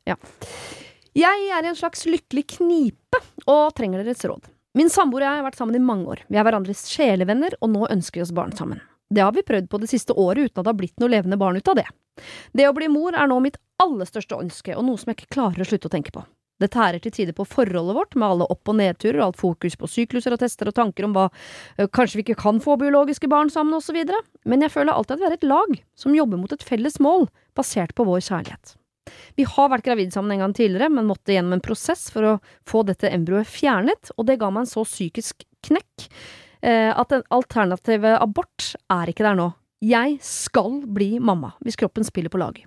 Jeg er i en slags lykkelig knipe og trenger deres råd. Min samboer og jeg har vært sammen i mange år. Vi er hverandres sjelevenner, og nå ønsker vi oss barn sammen. Det har vi prøvd på det siste året uten at det har blitt noe levende barn ut av det. Det å bli mor er nå mitt aller største ønske, og noe som jeg ikke klarer å slutte å tenke på. Det tærer til tider på forholdet vårt, med alle opp- og nedturer, alt fokus på sykluser og tester og tanker om hva kanskje vi ikke kan få biologiske barn sammen, osv. Men jeg føler alltid at vi er et lag som jobber mot et felles mål, basert på vår kjærlighet. Vi har vært gravid sammen en gang tidligere, men måtte gjennom en prosess for å få dette embryoet fjernet, og det ga meg en så psykisk knekk at en alternativ abort er ikke der nå. Jeg skal bli mamma, hvis kroppen spiller på lag.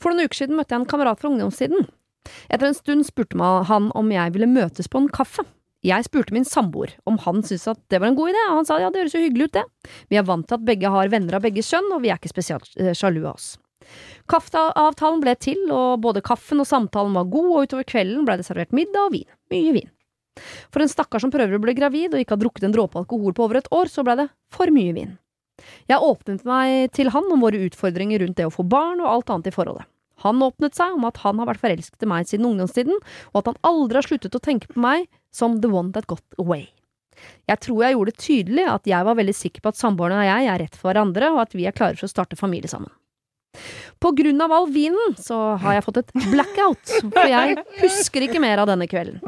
For noen uker siden møtte jeg en kamerat fra ungdomstiden. Etter en stund spurte han om jeg ville møtes på en kaffe. Jeg spurte min samboer om han syntes at det var en god idé, og han sa ja, det høres jo hyggelig ut, det. Vi er vant til at begge har venner av begge kjønn, og vi er ikke spesielt eh, sjalu av oss. Kaffeavtalen ble til, og både kaffen og samtalen var god, og utover kvelden ble det servert middag og vin. Mye vin. For en stakkar som prøver å bli gravid og ikke har drukket en dråpe alkohol på over et år, så ble det for mye vin. Jeg åpnet meg til han om våre utfordringer rundt det å få barn og alt annet i forholdet. Han åpnet seg om at han har vært forelsket i meg siden ungdomstiden, og at han aldri har sluttet å tenke på meg som the one that got away. Jeg tror jeg gjorde det tydelig at jeg var veldig sikker på at samboeren og jeg er rett for hverandre, og at vi er klare for å starte familie sammen. På grunn av all vinen så har jeg fått et blackout, for jeg husker ikke mer av denne kvelden.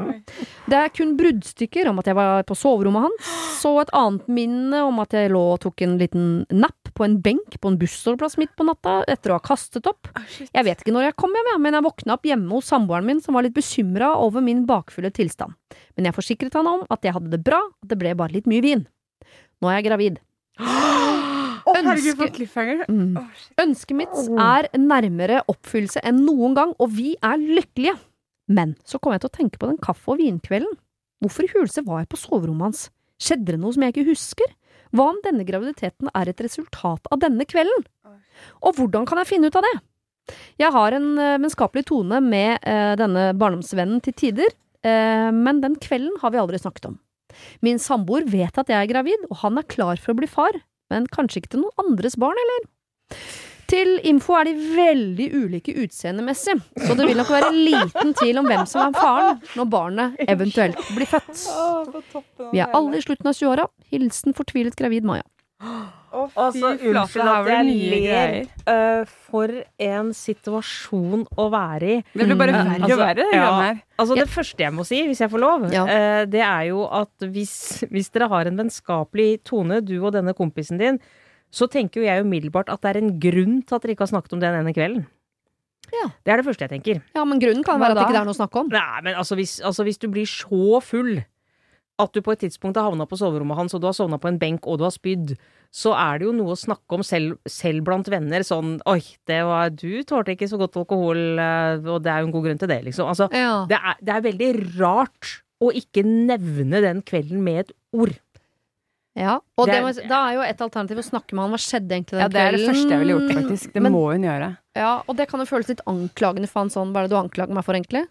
Det er kun bruddstykker om at jeg var på soverommet hans, så et annet minne om at jeg lå og tok en liten napp på en benk på en bussholdeplass midt på natta etter å ha kastet opp. Jeg vet ikke når jeg kom hjem, men jeg våkna opp hjemme hos samboeren min som var litt bekymra over min bakfulle tilstand. Men jeg forsikret han om at jeg hadde det bra, at det ble bare litt mye vin. Nå er jeg gravid. Cliffhanger. Mm. Ønsket mitt er nærmere oppfyllelse enn noen gang, og vi er lykkelige. Men så kom jeg til å tenke på den kaffe- og vinkvelden. Hvorfor i huleste var jeg på soverommet hans? Skjedde det noe som jeg ikke husker? Hva om denne graviditeten er et resultat av denne kvelden? Og hvordan kan jeg finne ut av det? Jeg har en eh, vennskapelig tone med eh, denne barndomsvennen til tider, eh, men den kvelden har vi aldri snakket om. Min samboer vet at jeg er gravid, og han er klar for å bli far, men kanskje ikke til noen andres barn, eller? Til info er de veldig ulike utseendemessig, så det vil nok være liten tvil om hvem som er faren når barnet eventuelt blir født. Vi er alle i slutten av 20-åra. Hilsen fortvilet gravid Maja. Altså, unnskyld at jeg ler. Uh, for en situasjon å være i. Det blir bare Mm, verre altså, og verre, det ja. her. Altså, det første jeg må si, hvis jeg får lov, Ja. uh, det er jo at hvis, hvis dere har en vennskapelig tone, du og denne kompisen din, så tenker jo jeg umiddelbart at det er en grunn til at dere ikke har snakket om den ene kvelden. Ja. Det er det første jeg tenker. Ja, men grunnen kan Hva være at det ikke er noe å snakke om. Nei, men altså hvis, altså hvis du blir så full at du på et tidspunkt har havna på soverommet hans, og du har sovna på en benk, og du har spydd, så er det jo noe å snakke om selv, selv blant venner. Sånn Oi, det var, du tålte ikke så godt alkohol, eh, og det er jo en god grunn til det, liksom. Altså, Ja. det er, det er veldig rart å ikke nevne den kvelden med et ord. Ja, og Det det er- må, da er jo et alternativ å snakke med han. Hva skjedde egentlig den Ja, det er det første jeg ville gjort, faktisk. Det Men- må hun gjøre. Ja, og det kan jo føles litt anklagende for han sånn, hva er det du anklager meg for egentlig?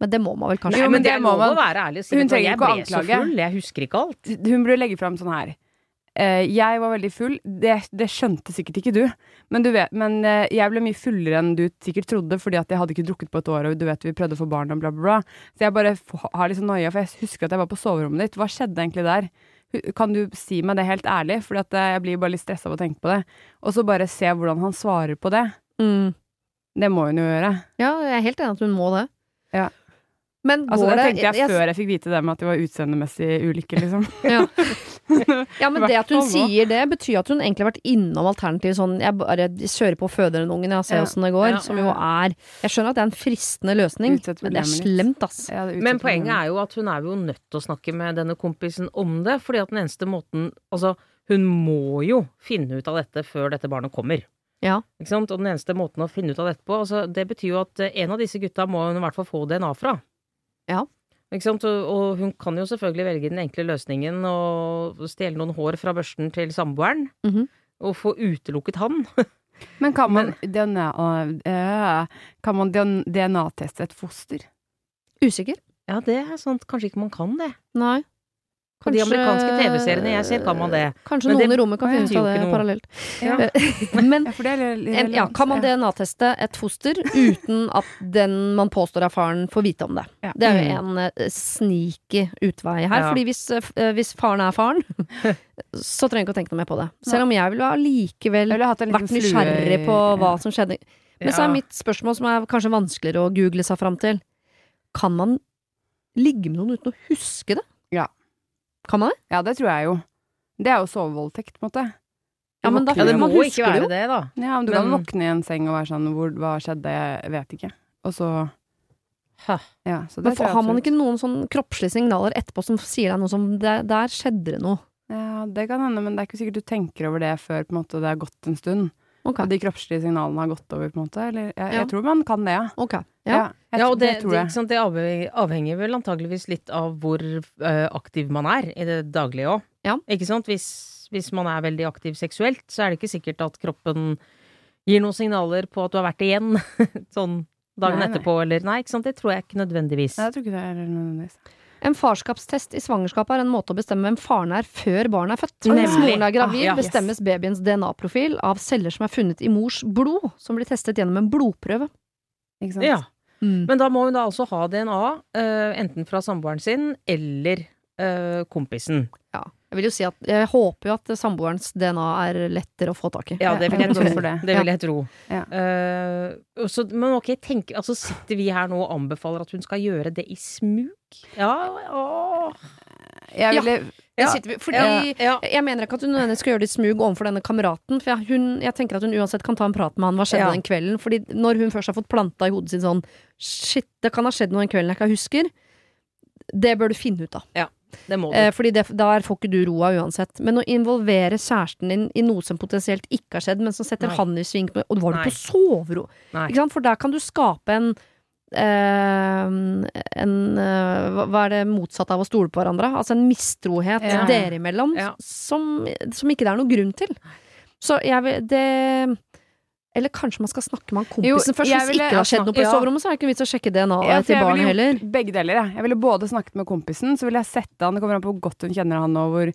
Men det må man vel kanskje. Nei, Jo, men men det det må man- være ærlig og si Hun trenger ikke å trenger jeg ble så anklage. full, jeg husker ikke alt. Hun burde legge fram sånn her. Uh, jeg var veldig full. Det, det skjønte sikkert ikke du. Men, du vet, men uh, jeg ble mye fullere enn du sikkert trodde, fordi at jeg hadde ikke drukket på et år, og du vet vi prøvde å få barn og bla, bla, bla. Så jeg bare f- har litt nøye noia, for jeg husker at jeg var på soverommet ditt. Hva skjedde egentlig der? Kan du si meg det helt ærlig? For eh, jeg blir bare litt stressa av å tenke på det. Og så bare se hvordan han svarer på det. Mm. Det må hun jo gjøre. Ja, jeg er helt enig at hun må det. Ja. Men Altså, går det det tenkte jeg før jeg fikk vite det med at det var utseendemessig ulike, liksom. Ja. ja, men det at hun sier det, betyr at hun egentlig har vært innom alternativ sånn Jeg bare kjører på og føder den ungen, jeg ser Ja. åssen det går. Ja. Som jo er Jeg skjønner at det er en fristende løsning, men det er slemt, ass. Ja, det Men poenget er jo at hun er jo nødt til å snakke med denne kompisen om det, fordi at den eneste måten Altså, hun må jo finne ut av dette før dette barnet kommer. Ja. Ikke sant? Og den eneste måten å finne ut av dette på, altså, det betyr jo at eh, en av disse gutta må hun i hvert fall få DNA fra. Ja. Ikke sant? Og, hun kan jo selvfølgelig velge den enkle løsningen og stjele noen hår fra børsten til samboeren. Mhm. Og få utelukket han. Men kan man DNA, man DNA-teste et foster? Usikker? Ja, det er sant. Kanskje ikke man kan det. Nei. På de amerikanske TV-seriene jeg ser, kan man det. Kanskje Men noen det i rommet kan finne ut av det noe. parallelt. Ja. Men Ja, for det er litt en, ja, kan man DNA-teste et foster uten at den man påstår er faren, får vite om det? Ja. Det er jo en uh, sneaky utvei her. Ja. Fordi hvis, uh, hvis faren er faren, så trenger jeg ikke å tenke noe mer på det. Selv om jeg ville allikevel vært nysgjerrig på hva ja. som skjedde. Men så er mitt spørsmål, som er kanskje vanskeligere å google seg fram til, kan man ligge med noen uten å huske det? Ja. Kan man det? Ja, det tror jeg jo. Det er jo sovevoldtekt, på en måte. Ja, men da- Ja, det må jo ikke være det, da. Ja, men du kan våkne i en seng og være sånn hvor, Hva skjedde? Jeg vet ikke. Og så Hæ. Ja, så det Men for, har man ikke noen sånn kroppslige signaler etterpå som sier deg noe som Der, der skjedde det noe. Ja, det kan hende, men det er ikke sikkert du tenker over det før på en måte det har gått en stund. Ok. Og de kroppslige signalene har gått over, på en måte. Eller jeg, Ja. jeg tror man kan det, ja. Ok. Ja. Ja, jeg, Ja, og det, det tror det, jeg. ikke sant, det avhenger, vel antageligvis litt av hvor eh, aktiv man er i det daglige òg. Ja. Ikke sant? Hvis, hvis man er veldig aktiv seksuelt, så er det ikke sikkert at kroppen gir noen signaler på at du har vært igjen sånn dagen Nei, nei. etterpå, eller Nei, ikke sant. Det tror jeg ikke nødvendigvis. Nei, jeg tror ikke det er nødvendigvis. En farskapstest i svangerskapet er en måte å bestemme hvem faren er før barnet er født. Nemlig. Hvis moren er gravid, Ah, ja. bestemmes babyens DNA-profil av celler som er funnet i mors blod, som blir testet gjennom en blodprøve. Ikke sant? Ja. Men da må hun da altså ha DNA, uh, enten fra samboeren sin eller uh, kompisen. Ja. Jeg vil jo si at jeg håper jo at samboerens DNA er lettere å få tak i. Ja, det vil jeg jeg tro. for det. Det vil jeg tro. Ja. Uh, så, men ok, tenk, altså sitter vi her nå og anbefaler at hun skal gjøre det i smug? Ja, åh. Jeg ville Ja. sitter vi, fordi Ja. jeg mener ikke at hun nødvendigvis skal gjøre det i smug overfor denne kameraten. For jeg, hun, jeg tenker at hun uansett kan ta en prat med han hva skjedde Ja. den kvelden. Fordi når hun først har fått planta i hodet sitt sånn Shit, det kan ha skjedd noe den kvelden jeg ikke husker. Det bør du finne ut av. Det må du. Eh, fordi det, der får ikke du roa uansett. Men å involvere kjæresten din i noe som potensielt ikke har skjedd, men som setter Nei. han i sving på Og var du på soverom? Nei. Ikke sant? For der kan du skape en Uh, en uh, Hva er det motsatte av å stole på hverandre? Altså en mistrohet Ja. dere imellom Ja. som, som ikke det er noen grunn til. Så jeg vil Det Eller kanskje man skal snakke med han Jo, kompisen først, hvis ville- ikke det har skjedd noe på ja. soverommet, så er det ikke vits å sjekke DNA Ja, til barnet heller. Begge deler, jeg. Jeg ville både snakket med kompisen, så ville jeg sett han Det kommer an på hvor godt hun kjenner han og hvor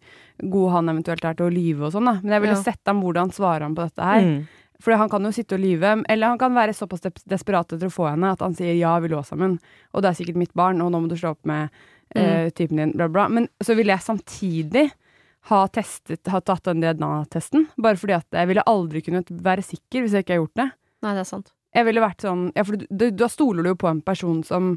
god han eventuelt er til å lyve og sånn, da. Men jeg ville Ja. sett han hvordan svarer han på dette her. Mm. For han kan jo sitte og lyve, eller han kan være såpass desperat etter å få henne at han sier ja, vi lå sammen, og det er sikkert mitt barn, og nå må du slå opp med eh, typen din, bla, bla. Men så ville jeg samtidig ha testet, ha tatt den DNA-testen, bare fordi at jeg ville aldri kunnet være sikker hvis jeg ikke har gjort det. Nei, det er sant. Jeg ville vært sånn Ja, for du, du, da stoler du jo på en person som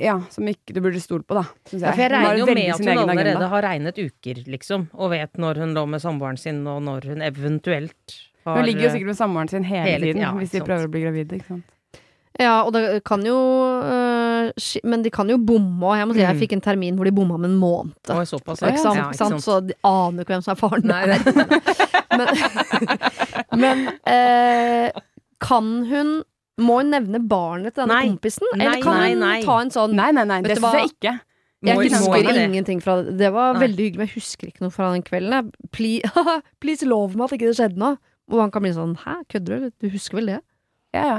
Ja, som ikke du burde stole på, da. Synes Ja, for jeg regner jo med at hun allerede agenda. har regnet uker, liksom, og vet når hun lå med samboeren sin, og når hun eventuelt har Hun ligger jo sikkert med samboeren sin hele, hele tiden, tiden ja, hvis de prøver å bli gravide. Ikke sant? Ja, og det kan jo øh, Men de kan jo bomme òg. Jeg må si jeg Mm. fikk en termin hvor de bomma med en måned. Oi, såpass, Ikke sant? Ja, ikke sant? Så de aner jo ikke hvem som er faren. Nei. Men, men eh, kan hun Må hun nevne barnet til denne Nei. kompisen? Nei, Eller kan nei, hun ta en sånn Nei, nei, nei, det syns jeg ikke. Jeg husker ingenting fra det. Det var Nei. veldig hyggelig, men jeg husker ikke noe fra den kvelden. Please, please lov meg at ikke det skjedde noe. Og han kan bli sånn Hæ, kødder du? Du husker vel det? Ja, ja.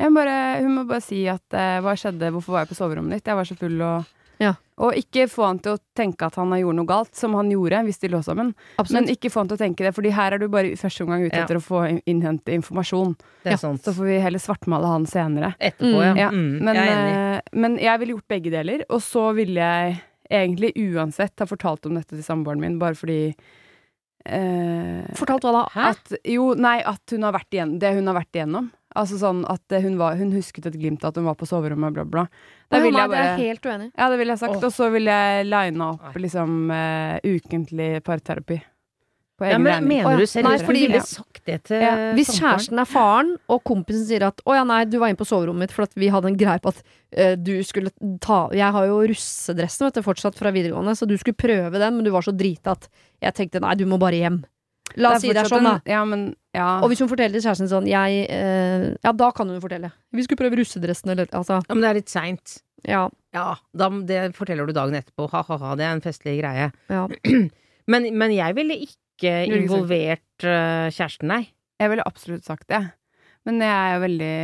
Jeg bare, hun må bare si at uh, hva skjedde, hvorfor var jeg på soverommet ditt? Jeg var så full og Ja. Og ikke få han til å tenke at han har gjort noe galt, som han gjorde hvis de lå sammen. Men ikke få han til å tenke det, Fordi her er du bare i første omgang ute Ja. etter å få in- innhente informasjon. Det Ja, er sant. Så får vi heller svartmale han senere. Etterpå, ja. Ja, Mm, men, jeg er enig. eh, men jeg ville gjort begge deler, og så ville jeg egentlig uansett ha fortalt om dette til samboeren min, bare fordi eh, Fortalt hva da? Hæ? At, jo, nei, at hun har vært igjen, det hun har vært igjennom. Altså sånn at hun, var, hun husket et glimt av at hun var på soverommet, bla, bla. Det ville jeg det er bare helt uenig. Ja, det ville jeg sagt. Oh. Og så ville jeg lina opp liksom uh, ukentlig parterapi. På Ja, men, regning. mener du seriøst fordi- ville sagt det til Ja, Hvis kjæresten er faren, og kompisen sier at 'å ja, nei, du var inne på soverommet mitt for at vi hadde en greie på at uh, du skulle ta Jeg har jo russedressen vet du, fortsatt fra videregående, så du skulle prøve den, men du var så drita at jeg tenkte nei, du må bare hjem. La oss si det er sånn, da. Ja, men ja. Og hvis hun forteller til kjæresten sånn jeg, eh, Ja, da kan hun fortelle. Vi skulle prøve russedressen, eller altså Ja, men det er litt seint. Ja. Ja, da, det forteller du dagen etterpå. Ha-ha-ha, det er en festlig greie. ja. Men, men jeg ville ikke involvert eh, kjæresten, nei. Jeg ville absolutt sagt det. Men jeg er jo veldig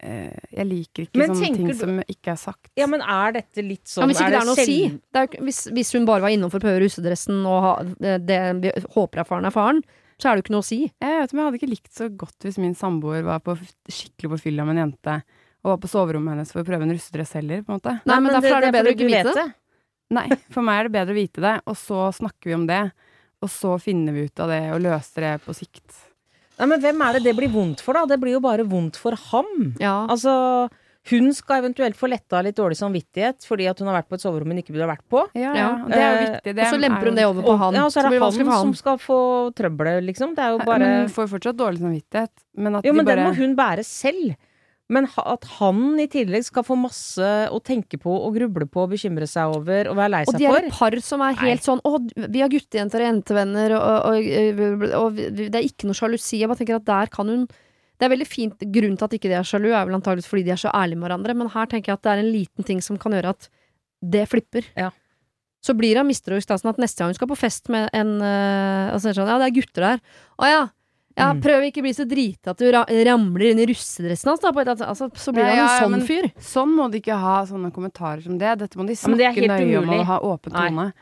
Jeg liker ikke Men sånne ting du- som ikke er sagt. Ja, men er dette litt sånn ja hvis ikke det er noe å si. Det er, hvis, hvis hun bare var innom for å prøve russedressen og ha, det, det vi håper er faren er faren, så er det jo ikke noe å si. Jeg vet, men jeg hadde ikke likt så godt hvis min samboer var på, skikkelig på fylla med en jente og var på soverommet hennes for å prøve en russedress heller, på en måte. Nei, men derfor er det bedre å ikke vite det. Nei, for meg er det bedre å vite det, og så snakker vi om det. Og så finner vi ut av det og løser det på sikt. Nei, men hvem er det det blir vondt for, da? Det blir jo bare vondt for ham. Ja. Altså, hun skal eventuelt få letta litt dårlig samvittighet fordi at hun har vært på et soverom hun ikke burde ha vært på. Ja, Ja. Det er jo Eh, viktig. Det Og så lemper er hun det over på han. Ja, og så er det han som skal få trøbbelet, liksom. Det er jo Men hun får fortsatt dårlig samvittighet. Men at Jo, de men bare den må hun bære selv. Men at han i tillegg skal få masse å tenke på og gruble på og bekymre seg over og være lei seg for. Og de er et par som er helt sånn Å, vi har guttejenter og jentevenner, og, og, og, det er ikke noe sjalusi. Jeg bare tenker at der kan hun Det er veldig fint. Grunnen til at ikke de er sjalu, er vel antakeligvis fordi de er så ærlige med hverandre, men her tenker jeg at det er en liten ting som kan gjøre at det flipper. Ja. Så blir hun mistroisk da, sånn at neste gang hun skal på fest med en uh, altså, Ja, det er gutter der. Å ja. Ja, Mm. prøv ikke å bli så drita at du ra ramler inn i russedressen hans, da. Altså, så blir Ja, han ja, en sånn men- fyr. Sånn må de ikke ha sånne kommentarer som det. Dette må de Ja, men det er snakke helt nøye om og ha åpen tone.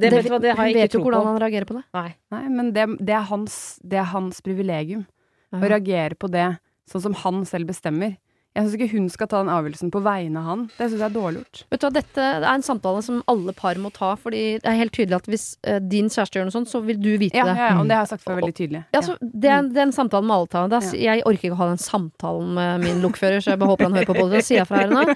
Det, det, det har jeg vet ikke jo tro hvordan på. han reagerer på det. Nei. Nei, men det, det, er hans, det er hans privilegium. Ja. Å reagere på det sånn som han selv bestemmer. Jeg syns ikke hun skal ta den avgjørelsen på vegne av han. Det syns jeg er dårlig gjort. Vet du hva, Dette er en samtale som alle par må ta, fordi det er helt tydelig at hvis uh, din kjæreste gjør noe sånt, så vil du vite Ja, det. ja, ja, og det har jeg sagt før veldig tydelig. Ja, så det, er, det er en samtale med alle ta. Er, Ja. Jeg orker ikke å ha den samtalen med min lokfører, så jeg bare håper han hører på både det. sier jeg fra her nå.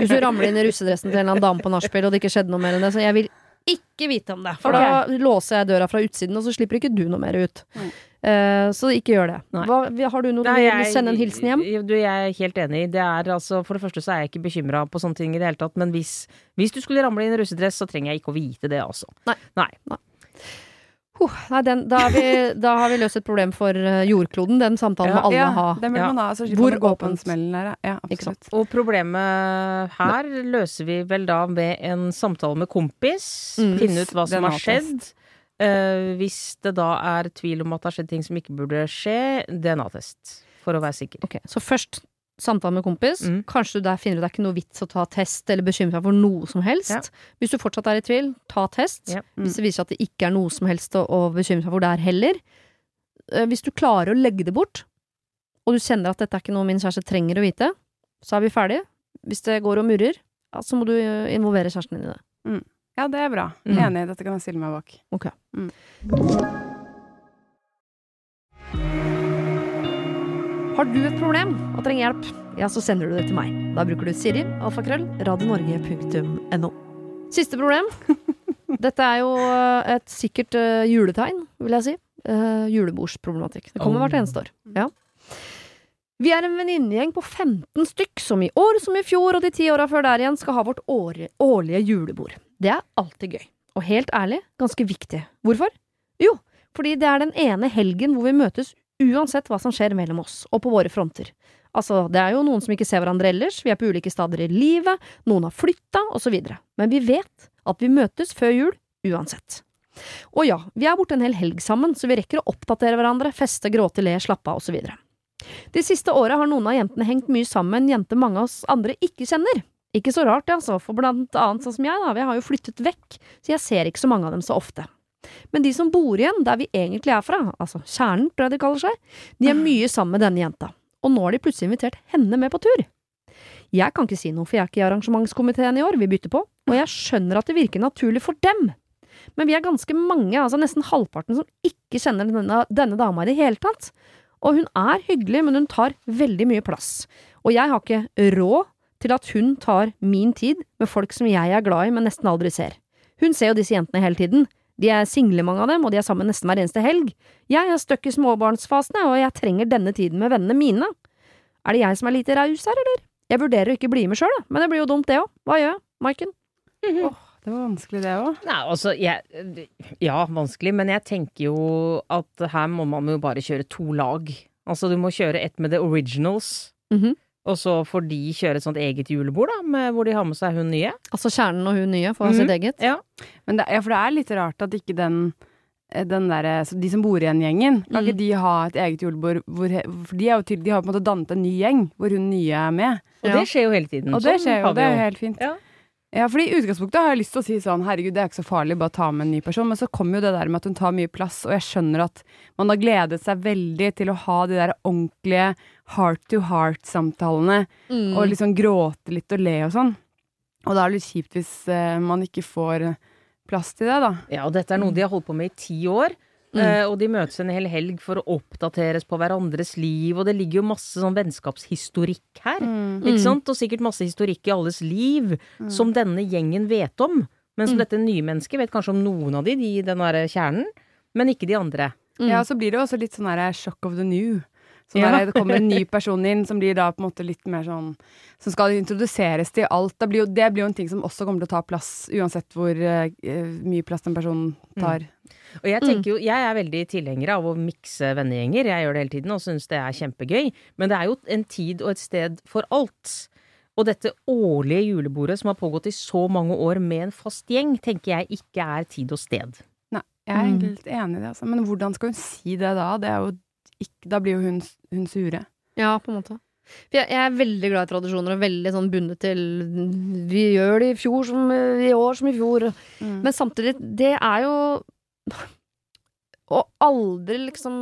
Hvis du ramler inn i russedressen til en eller annen dame på nachspiel, og det ikke skjedde noe mer enn det, så jeg vil ikke vite om det. For da låser jeg døra fra utsiden, og så slipper ikke du noe mer ut. Mm. Eh, så ikke gjør det. Nei. Hva, har du noe du Nei, vil sende en hilsen hjem? Du, jeg er helt enig. Det er altså, for det første så er jeg ikke bekymra på sånne ting i det hele tatt, men hvis, hvis du skulle ramle i russedress, så trenger jeg ikke å vite det, altså. Huh, nei, den, da, har vi, da har vi løst et problem for eh, jordkloden. Den samtalen må alle ja, ha. Må Ja. man ha, så Hvor slipper man å gå på den åpent? smellen er. Ja, absolutt. Og problemet her løser vi vel da med en samtale med kompis. Mm. Finne ut hva som Den har skjedd. Uh, hvis det da er tvil om at det har skjedd ting som ikke burde skje, DNA-test. For å være sikker. Okay, Så først samtale med kompis. Mm. Kanskje du der finner ut det er ikke noe vits å ta test eller bekymre deg for noe som helst. Ja. Hvis du fortsatt er i tvil, ta test. Ja. Hvis det viser seg at det ikke er noe som helst å, å bekymre seg for der heller. Eh, Hvis du klarer å legge det bort, og du kjenner at dette er ikke noe min kjæreste trenger å vite, så er vi ferdige. Hvis det går og murrer, ja, så må du eh, involvere kjæresten din i det. Ja, det er bra. Mm. Enig, dette kan jeg stille meg bak. Ok. Har du et problem og trenger hjelp, ja, så sender du det til meg. Da bruker du Siri, alfakrøll, radionorge.no. Siste problem. Dette er jo eh, et sikkert eh, juletegn, vil jeg si. Uh, julebordsproblematikk. Det kommer Oh. hvert eneste år. Ja. Vi er en venninnegjeng på 15 stykk som i år som i fjor og de ti åra før der igjen skal ha vårt årlige, årlige julebord. Det er alltid gøy. Og helt ærlig, ganske viktig. Hvorfor? Jo, fordi det er den ene helgen hvor vi møtes uansett hva som skjer mellom oss, og på våre fronter. Altså, det er jo noen som ikke ser hverandre ellers, vi er på ulike steder i livet, noen har flytta, videre. Men vi vet at vi møtes før jul, uansett. Og ja, vi er borte en hel helg sammen, så vi rekker å oppdatere hverandre, feste, gråte, le, slappe av, videre. De siste åra har noen av jentene hengt mye sammen med en jente mange av oss andre ikke kjenner. Ikke så rart, altså, for blant annet sånn som jeg, da, vi har jo flyttet vekk, så jeg ser ikke så mange av dem så ofte. Men de som bor igjen der vi egentlig er fra, altså kjernen, tror jeg de kaller seg, de er mye sammen med denne jenta, og nå har de plutselig invitert henne med på tur. Jeg kan ikke si noe, for jeg er ikke i arrangementskomiteen i år, vi bytter på, og jeg skjønner at det virker naturlig for dem. Men vi er ganske mange, altså nesten halvparten, som ikke kjenner denne, denne dama i det hele tatt. Og hun er hyggelig, men hun tar veldig mye plass. Og jeg har ikke råd til at hun tar min tid med folk som jeg er glad i, men nesten aldri ser. Hun ser jo disse jentene hele tiden. De er single, mange av dem, og de er sammen nesten hver eneste helg. Jeg er stuck i småbarnsfasen, og jeg trenger denne tiden med vennene mine. Er det jeg som er lite raus her, eller? Jeg vurderer å ikke bli med sjøl, men det blir jo dumt, det òg. Hva gjør jeg, Maiken? Det var vanskelig, det òg. Nei, altså, jeg, ja, vanskelig, men jeg tenker jo at her må man jo bare kjøre to lag. Altså, du må kjøre ett med the originals, Mhm. Og så får de kjøre et sånt eget julebord, da, med, hvor de har med seg hun nye. Altså kjernen og hun nye får ha Mhm. sitt eget. Ja. Men det, ja, for det er litt rart at ikke den eh, den der, de som bor igjen gjengen, kan Mm. ikke de ha et eget julebord? Hvor, for de, er jo til, de har på en måte dannet en ny gjeng, hvor hun nye er med. Og Ja. det skjer jo hele tiden. Og det Sånn skjer jo, det er jo helt fint. Ja. Ja, fordi I utgangspunktet har jeg lyst til å si sånn herregud, det er ikke så farlig, bare ta med en ny person. Men så kommer jo det der med at hun tar mye plass, og jeg skjønner at man har gledet seg veldig til å ha de der ordentlige heart to heart-samtalene, Mm. og liksom gråte litt og le og sånn. Og da er det litt kjipt hvis uh, man ikke får plass til det, da. Ja, og dette er noe de har holdt på med i ti år. Mm. Uh, og de møtes en hel helg for å oppdateres på hverandres liv, og det ligger jo masse sånn vennskapshistorikk her. Mm. Ikke sant? Og sikkert masse historikk i alles liv som denne gjengen vet om. Men som Mm. dette nye mennesket vet kanskje om noen av de, de den derre kjernen, men ikke de andre. Mm. Ja, så blir det jo også litt sånn her shock of the new. Sånn Ja. det kommer en ny person inn som blir da på en måte litt mer sånn Som skal introduseres til alt. Det blir jo, det blir jo en ting som også kommer til å ta plass, uansett hvor uh, mye plass den personen tar. Og jeg tenker jo, jeg er veldig tilhenger av å mikse vennegjenger. Jeg gjør det hele tiden og syns det er kjempegøy. Men det er jo en tid og et sted for alt. Og dette årlige julebordet som har pågått i så mange år med en fast gjeng, tenker jeg ikke er tid og sted. Nei, jeg er Mm. litt enig i det, altså. Men hvordan skal hun si det da? Det er jo ikke, da blir jo hun, hun sure. Ja, på en måte. For jeg, jeg er veldig glad i tradisjoner og veldig sånn bundet til Vi gjør det i fjor som i år som i fjor. Mm. Men samtidig, det er jo Å aldri liksom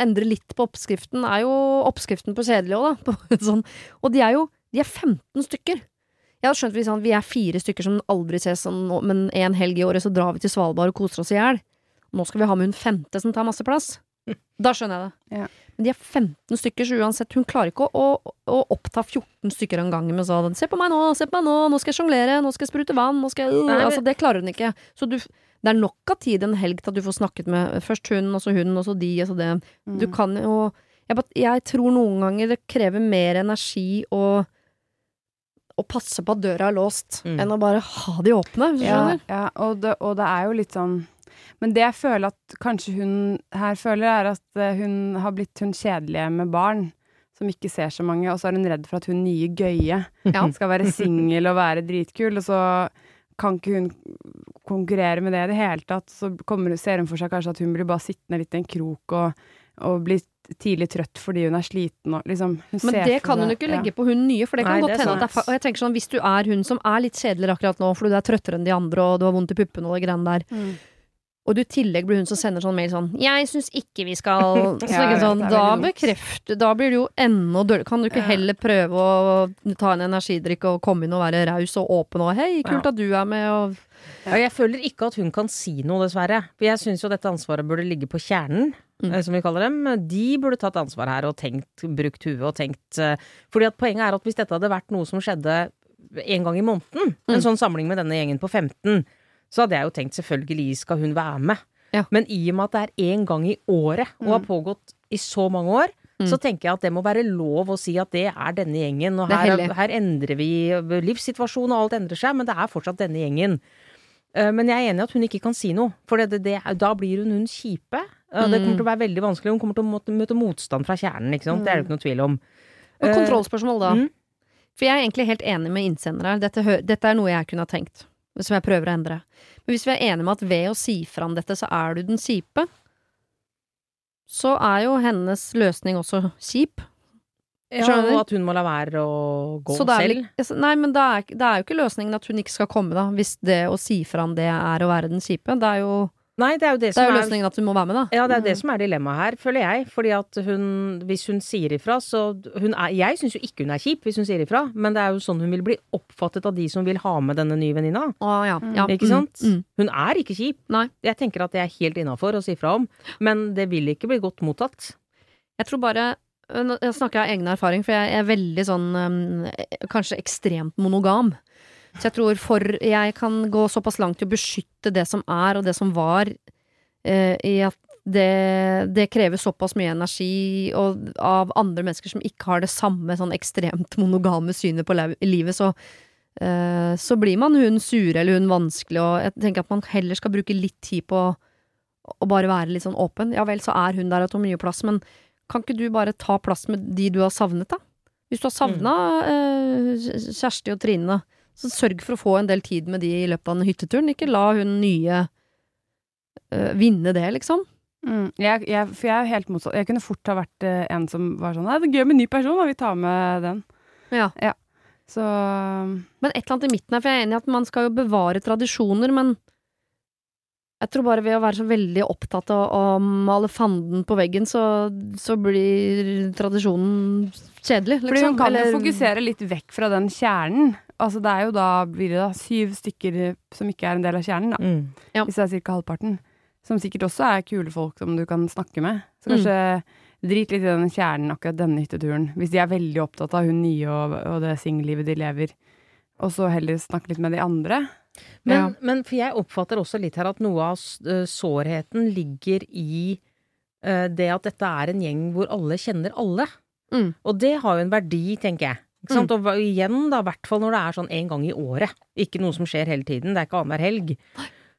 endre litt på oppskriften er jo oppskriften på kjedelig òg, da. På sånn. Og de er jo De er 15 stykker. Jeg hadde skjønt hvis vi er fire stykker som aldri ses sånn, men en helg i året så drar vi til Svalbard og koser oss i hjel. Nå skal vi ha med hun femte som tar masse plass. Da skjønner jeg det. Ja. Men de er 15 stykker, så uansett, hun klarer ikke å, å, å oppta 14 stykker av gangen med sånn 'se på meg nå, se på meg nå, nå skal jeg sjonglere, nå skal jeg sprute vann', nå skal jeg Nei, men- Altså, det klarer hun ikke. Så du, det er nok av tid en helg til at du får snakket med først hun, og så hun, og så de, og så det. Mm. Du kan jo jeg, jeg tror noen ganger det krever mer energi å å passe på at døra er låst, Mm. enn å bare ha de åpne, hvis du Ja, skjønner. ja og, det, og det er jo litt sånn Men det jeg føler at kanskje hun her føler, er at eh, hun har blitt hun kjedelige med barn. Som ikke ser så mange, og så er hun redd for at hun nye gøye Ja. skal være singel og være dritkul, og så kan ikke hun konkurrere med det i det hele tatt. Så kommer, ser hun for seg kanskje at hun blir bare sittende litt i en krok og, og blir tidlig trøtt fordi hun er sliten og liksom hun Men ser det for kan hun jo ikke ja. legge på hun nye, for det kan Nei, godt det hende at det er Og jeg tenker sånn, hvis du er hun som er litt kjedeligere akkurat nå fordi du er trøttere enn de andre og du har vondt i puppene og de greiene der, Mm. Og du i tillegg blir hun som sender sånn mail sånn 'Jeg syns ikke vi skal' Så Ja, sånn, Da bekrefter Da blir det jo enda dårligere. Kan du ikke Ja. heller prøve å ta en energidrikk og komme inn og være raus og åpen og 'Hei, kult Ja. at du er med', og jeg føler ikke at hun kan si noe, dessverre. For jeg syns jo dette ansvaret burde ligge på kjernen, Mm. eh, som vi kaller dem. De burde tatt ansvar her og tenkt, brukt huet og tenkt eh, Fordi at poenget er at hvis dette hadde vært noe som skjedde en gang i måneden, Mm. en sånn samling med denne gjengen på 15, så hadde jeg jo tenkt selvfølgelig skal hun være med. Ja. Men i og med at det er én gang i året, og har pågått i så mange år, Mm. så tenker jeg at det må være lov å si at det er denne gjengen. Og er her, her endrer vi livssituasjonen, og alt endrer seg, men det er fortsatt denne gjengen. Eh, Men jeg er enig i at hun ikke kan si noe, for det, det, da blir hun hun kjipe. Det kommer til å være veldig vanskelig. Hun kommer til å møte motstand fra kjernen. Det er det ikke noe tvil om. og Eh, kontrollspørsmål, da. mm. For jeg er egentlig helt enig med innsender her. Dette, dette er noe jeg kunne ha tenkt, som jeg prøver å endre. Men hvis vi er enige med at ved å si fra om dette, så er du den kjipe, så er jo hennes løsning også kjip. Skjønner Ja, og at hun må la være å gå selv. Nei, men det er, det er jo ikke løsningen at hun ikke skal komme, da. Hvis det å si fra om det er å være den kjipe. Det er jo, Nei, det er jo det, det er som løsningen er at hun må være med, da. Ja, det er det som er dilemmaet her, føler jeg. Fordi at hun, hvis hun sier ifra, så hun er, Jeg syns jo ikke hun er kjip hvis hun sier ifra, men det er jo sånn hun vil bli oppfattet av de som vil ha med denne nye venninna. Å, ja, ja. Ikke Mm, sant? Mm. Hun er ikke kjip. Nei. Jeg tenker at det er helt innafor å si fra om, men det vil ikke bli godt mottatt. Jeg tror bare Nå snakker Jeg av egen erfaring, for jeg er veldig sånn Kanskje ekstremt monogam. Så jeg tror for Jeg kan gå såpass langt i å beskytte det som er, og det som var, eh, i at det, det krever såpass mye energi og av andre mennesker som ikke har det samme sånn ekstremt monogame synet på livet, så eh, så blir man hun sure eller hun vanskelig, og jeg tenker at man heller skal bruke litt tid på å bare være litt sånn åpen. Ja vel, så er hun der og tar mye plass, men kan ikke du bare ta plass med de du har savnet, da? Hvis du har savna eh, Kjersti og Trine, så sørg for å få en del tid med de i løpet av den hytteturen. Ikke la hun nye øh, vinne det, liksom. Mm. Jeg, jeg, for jeg er helt motsatt. Jeg kunne fort ha vært eh, en som var sånn det er gøy med en ny person, da. Vi tar med den. Ja. Så Men et eller annet i midten her, for jeg er enig i at man skal jo bevare tradisjoner, men jeg tror bare ved å være så veldig opptatt av å male fanden på veggen, så, så blir tradisjonen kjedelig, liksom. Fordi hun kan Eller- jo fokusere litt vekk fra den kjernen. Altså det er jo da blir det da syv stykker som ikke er en del av kjernen, da. Ja. Hvis det er ca. halvparten. Som sikkert også er kule folk som du kan snakke med. Så kanskje drit litt i den kjernen akkurat denne hytteturen. Hvis de er veldig opptatt av hun nye og, og det singellivet de lever. Og så heller snakke litt med de andre. Men, Ja. men for jeg oppfatter også litt her at noe av eh, sårheten ligger i uh, det at dette er en gjeng hvor alle kjenner alle. Mm. Og det har jo en verdi, tenker jeg. Sant? Og igjen, da, i hvert fall når det er sånn en gang i året. Ikke noe som skjer hele tiden. Det er ikke annenhver helg.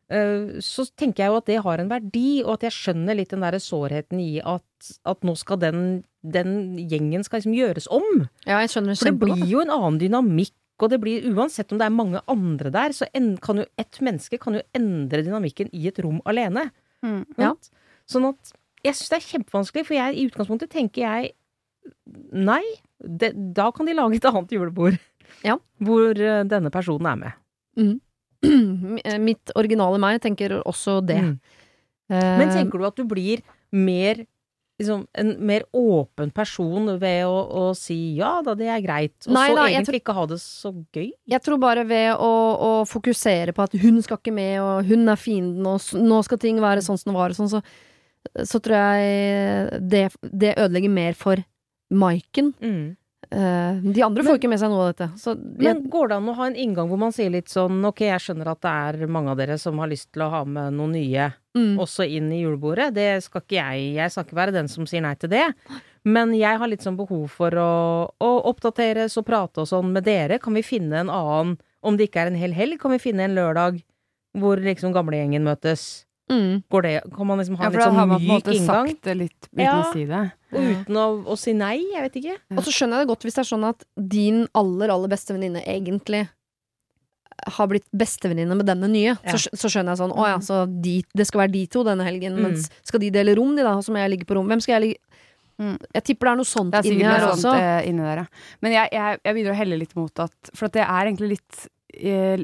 Uh, så tenker jeg jo at det har en verdi, og at jeg skjønner litt den derre sårheten i at, at nå skal den, den gjengen skal liksom gjøres om. Ja, jeg skjønner det For det blir jo en annen dynamikk, og det blir uansett om det er mange andre der, så en, kan jo ett menneske kan jo endre dynamikken i et rom alene. Ja. Sånn at jeg syns det er kjempevanskelig, for jeg, i utgangspunktet tenker jeg nei. Det, da kan de lage et annet julebord. Ja. Hvor eh, denne personen er med. Mitt originale meg tenker også det. Mm. Eh, Men tenker du at du blir mer liksom, en mer åpen person ved å, å si ja da, det er greit, og Nei så da, egentlig ikke ha det så gøy? Jeg tror bare ved å, å fokusere på at hun skal ikke med, og hun er fienden, og nå skal ting være sånn som det var, og sånn, så, så tror jeg det, det ødelegger mer for Maiken. Mm. Uh, de andre får Men- ikke med seg noe av dette. Så jeg, Men går det an å ha en inngang hvor man sier litt sånn ok, jeg skjønner at det er mange av dere som har lyst til å ha med noen nye mm, også inn i julebordet. Det skal ikke jeg. Jeg skal ikke være den som sier nei til det. Men jeg har litt sånn behov for å, å oppdateres og prate og sånn med dere. Kan vi finne en annen, om det ikke er en hel helg, kan vi finne en lørdag hvor liksom gamlegjengen møtes? Mm. Går det, kan man liksom ha Ja, en for da har sånn man på en måte inngang? sagt det litt uten Ja. å si det. Og uten å, å si nei? Jeg vet ikke. Og så skjønner jeg det godt hvis det er sånn at din aller, aller beste venninne egentlig har blitt bestevenninne med denne nye, Ja. så, så skjønner jeg sånn Å ja, så de, det skal være de to denne helgen, Mm. mens skal de dele rom, de da? Så må jeg ligge på rom. Hvem skal jeg ligge Mm. Jeg tipper det er noe sånt Det er inni sikkert her noe også. sånt eh, inni der, ja. Men jeg, jeg, jeg begynner å helle litt mot at For at det er egentlig litt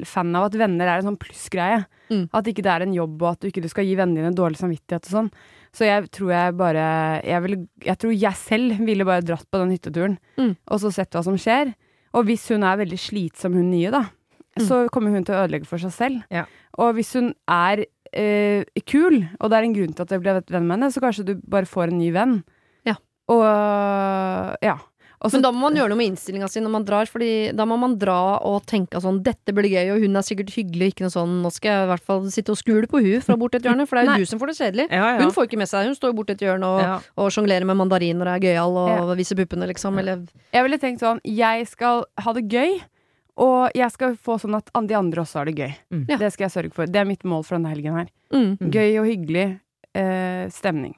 fan av at venner er en sånn plussgreie. Mm. At ikke det er en jobb, og at du ikke du skal gi vennene dine dårlig samvittighet og sånn. Så jeg tror jeg bare Jeg, vil, jeg tror jeg selv ville bare dratt på den hytteturen, Mm. og så sett hva som skjer. Og hvis hun er veldig slitsom, hun nye, da, Mm. så kommer hun til å ødelegge for seg selv. Ja. Og hvis hun er eh, kul, og det er en grunn til at jeg ble venn med henne, så kanskje du bare får en ny venn. Ja. Og ja. Og så- Men da må man gjøre noe med innstillinga si når man drar, Fordi da må man dra og tenke sånn Dette blir gøy, og hun er sikkert hyggelig, ikke noe sånn Nå skal jeg i hvert fall sitte og skule på hun fra borti et hjørne, for det er jo du som får det kjedelig. Ja, ja. Hun får ikke med seg Hun står jo borti et hjørne og, ja. og sjonglerer med mandariner og er gøyal og viser puppene, liksom. Eller jeg ville tenkt sånn Jeg skal ha det gøy, og jeg skal få sånn at de andre også har det gøy. Mm. Det skal jeg sørge for. Det er mitt mål for denne helgen her. Mm. Gøy og hyggelig eh, stemning.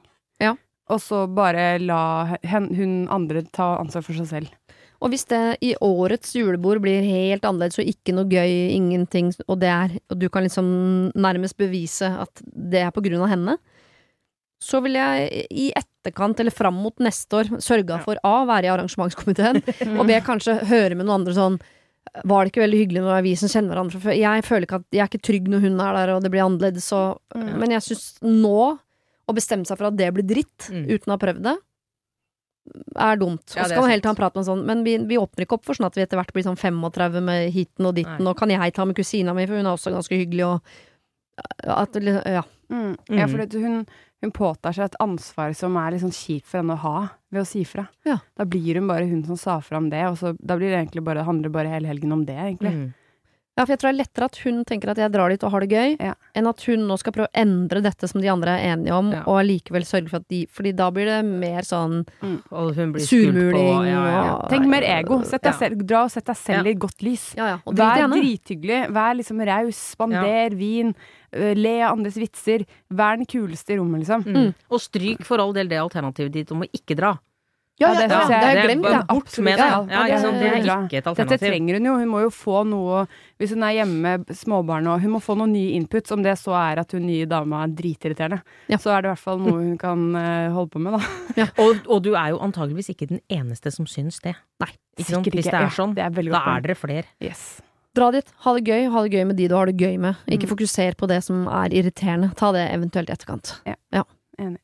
Og så bare la hen, hun andre ta ansvar for seg selv. Og hvis det i årets julebord blir helt annerledes og ikke noe gøy, ingenting, og det er Og du kan liksom nærmest bevise at det er på grunn av henne, så vil jeg i etterkant eller fram mot neste år sørga for A, være i arrangementskomiteen, og B, kanskje høre med noen andre sånn var det ikke veldig hyggelig når som kjenner hverandre før? Jeg føler ikke at jeg er ikke trygg når hun er der, og det blir annerledes, Og, Mm. Men jeg syns nå å bestemme seg for at det blir dritt, Mm. uten å ha prøvd det, er dumt. Ja, og så kan man helt ta en prat med sånn, men vi, vi åpner ikke opp for sånn at vi etter hvert blir sånn 35 med hiten og ditten, Nei. og kan jeg ta med kusina mi, for hun er også ganske hyggelig, og at, ja. Mm. Ja, Mm. for det- hun, hun påtar seg et ansvar som er litt sånn kjipt for henne å ha, ved å si fra. Ja. Da blir hun bare hun som sa fra om det, og så da blir det egentlig bare, handler bare hele helgen om det, egentlig. Mm. Ja, for jeg tror det er lettere at hun tenker at jeg drar dit og har det gøy, Ja. enn at hun nå skal prøve å endre dette som de andre er enige om, Ja. og allikevel sørge for at de Fordi da blir det mer sånn Og hun blir skult på surmuling ja, ja, ja. Tenk mer ego. Sett deg Ja. selv, dra og sett deg selv Ja. i et godt lys. Ja, ja. Og Vær drithyggelig, vær liksom raus, spander vin, øh, le av andres vitser. Vær den kuleste i rommet, liksom. Mm. Og stryk for all del det alternativet ditt om å ikke dra. Ja, Ja, ja, det ja, det har jeg er glemt, ja. Bort med det. Ja, Ja, ja. Det er ikke et Dette alternativ. trenger hun jo. Hun må jo få noe Hvis hun er hjemme med småbarn og Hun må få noen nye inputs, om det så er at hun nye dama er dritirriterende. Ja. Så er det i hvert fall noe hun kan øh, holde på med, da. Og, og du er jo antageligvis ikke den eneste som syns det. Nei, Ikke sikkert Hvis ikke. det er sånn, det er da godt er dere flere. Yes. Dra dit, ha det gøy, ha det gøy med de du har det gøy med. Ikke Mm. fokuser på det som er irriterende. Ta det eventuelt i etterkant. Ja, enig.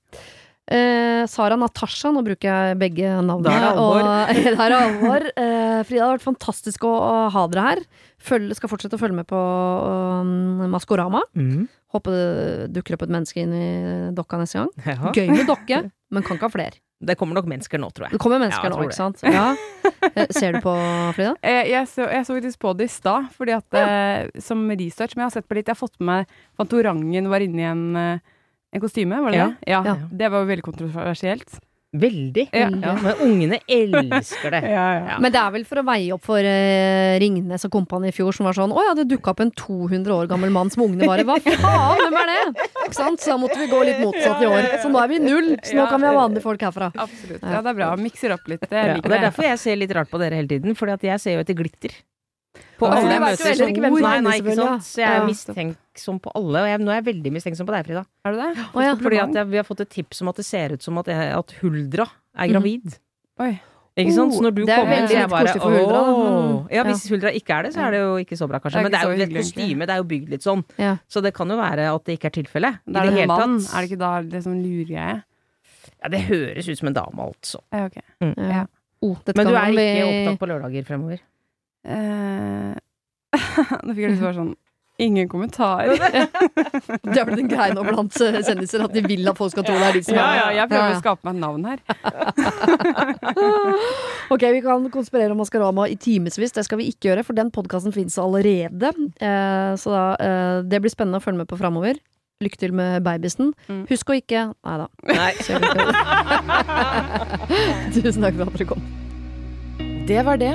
Eh, Sara Natasha, nå bruker jeg begge navnene. Da er det alvor. Og, det er alvor. Eh, Frida, det har vært fantastisk å, å ha dere her. Følg, skal fortsette å følge med på um, Maskorama. Mm. Håper det dukker opp et menneske inn i dokka neste gang. Ja. Gøy med dokke, men kan ikke ha flere. Det kommer nok mennesker nå, tror jeg. Det kommer mennesker Ja, nå, ikke sant? Ja. Eh, Ser du på, Frida? Jeg, jeg, så, jeg så faktisk på det i stad, fordi at eh, som research. Men jeg har sett på litt Jeg har fått med meg Fantorangen var i en, eh, en kostyme, var det Ja. det? Ja. Ja. Det var jo veldig kontroversielt. Veldig. Ja. Ja, men ungene elsker det. Ja, Ja. Men det er vel for å veie opp for uh, Ringnes og kompani i fjor, som var sånn Å ja, det dukka opp en 200 år gammel mann som ungene bare Hva faen, hvem er det? Ikke sant? Så da måtte vi gå litt motsatt i år. Så nå er vi null. Så nå kan vi ha vanlige folk herfra. Absolutt. Ja, det er bra. Mikser opp litt. Det, Ja, det er derfor jeg ser litt rart på dere hele tiden, Fordi at jeg ser jo etter glitter. På alle jeg møter. som nei, er nei, ikke sant. Så jeg er Ja. mistenksom på alle. Og jeg, nå er jeg veldig mistenksom på deg, Frida. Er du det? Å ja. Fordi jeg, vi har fått et tips om at det ser ut som at, jeg, at Huldra er gravid. Oi. Ikke sant? Så når du Oh, det er kommer så jeg bare for Huldra, da, men- «Åh». Ja, hvis Huldra ikke er det, så er det jo ikke så bra, kanskje. Det Men det er jo et det kostymet, det er jo bygd litt sånn. Ja. Så det kan jo være at det ikke er tilfellet. I er det det hele tatt. Er det ikke da det som luregreie? Ja, det høres ut som en dame, altså. Ja, ok. Ja. Oh, Men du er vi- ikke opptatt på lørdager fremover? Eh, Nå fikk jeg lyst til å være sånn Ingen kommentar. Det har blitt en greie nå blant eh, kjendiser at de vil at folk skal tro det er de som Ja, er ja, jeg prøver Ja, å skape meg et navn her. Ok, vi kan konspirere om Maskorama i timevis. Det skal vi ikke gjøre, for den podkasten finnes allerede. Eh, så da, eh, det blir spennende å følge med på framover. Lykke til med babysen. Mm. Husk å ikke Nei da. Nei. Ikke. Tusen takk for at dere kom. Det var det.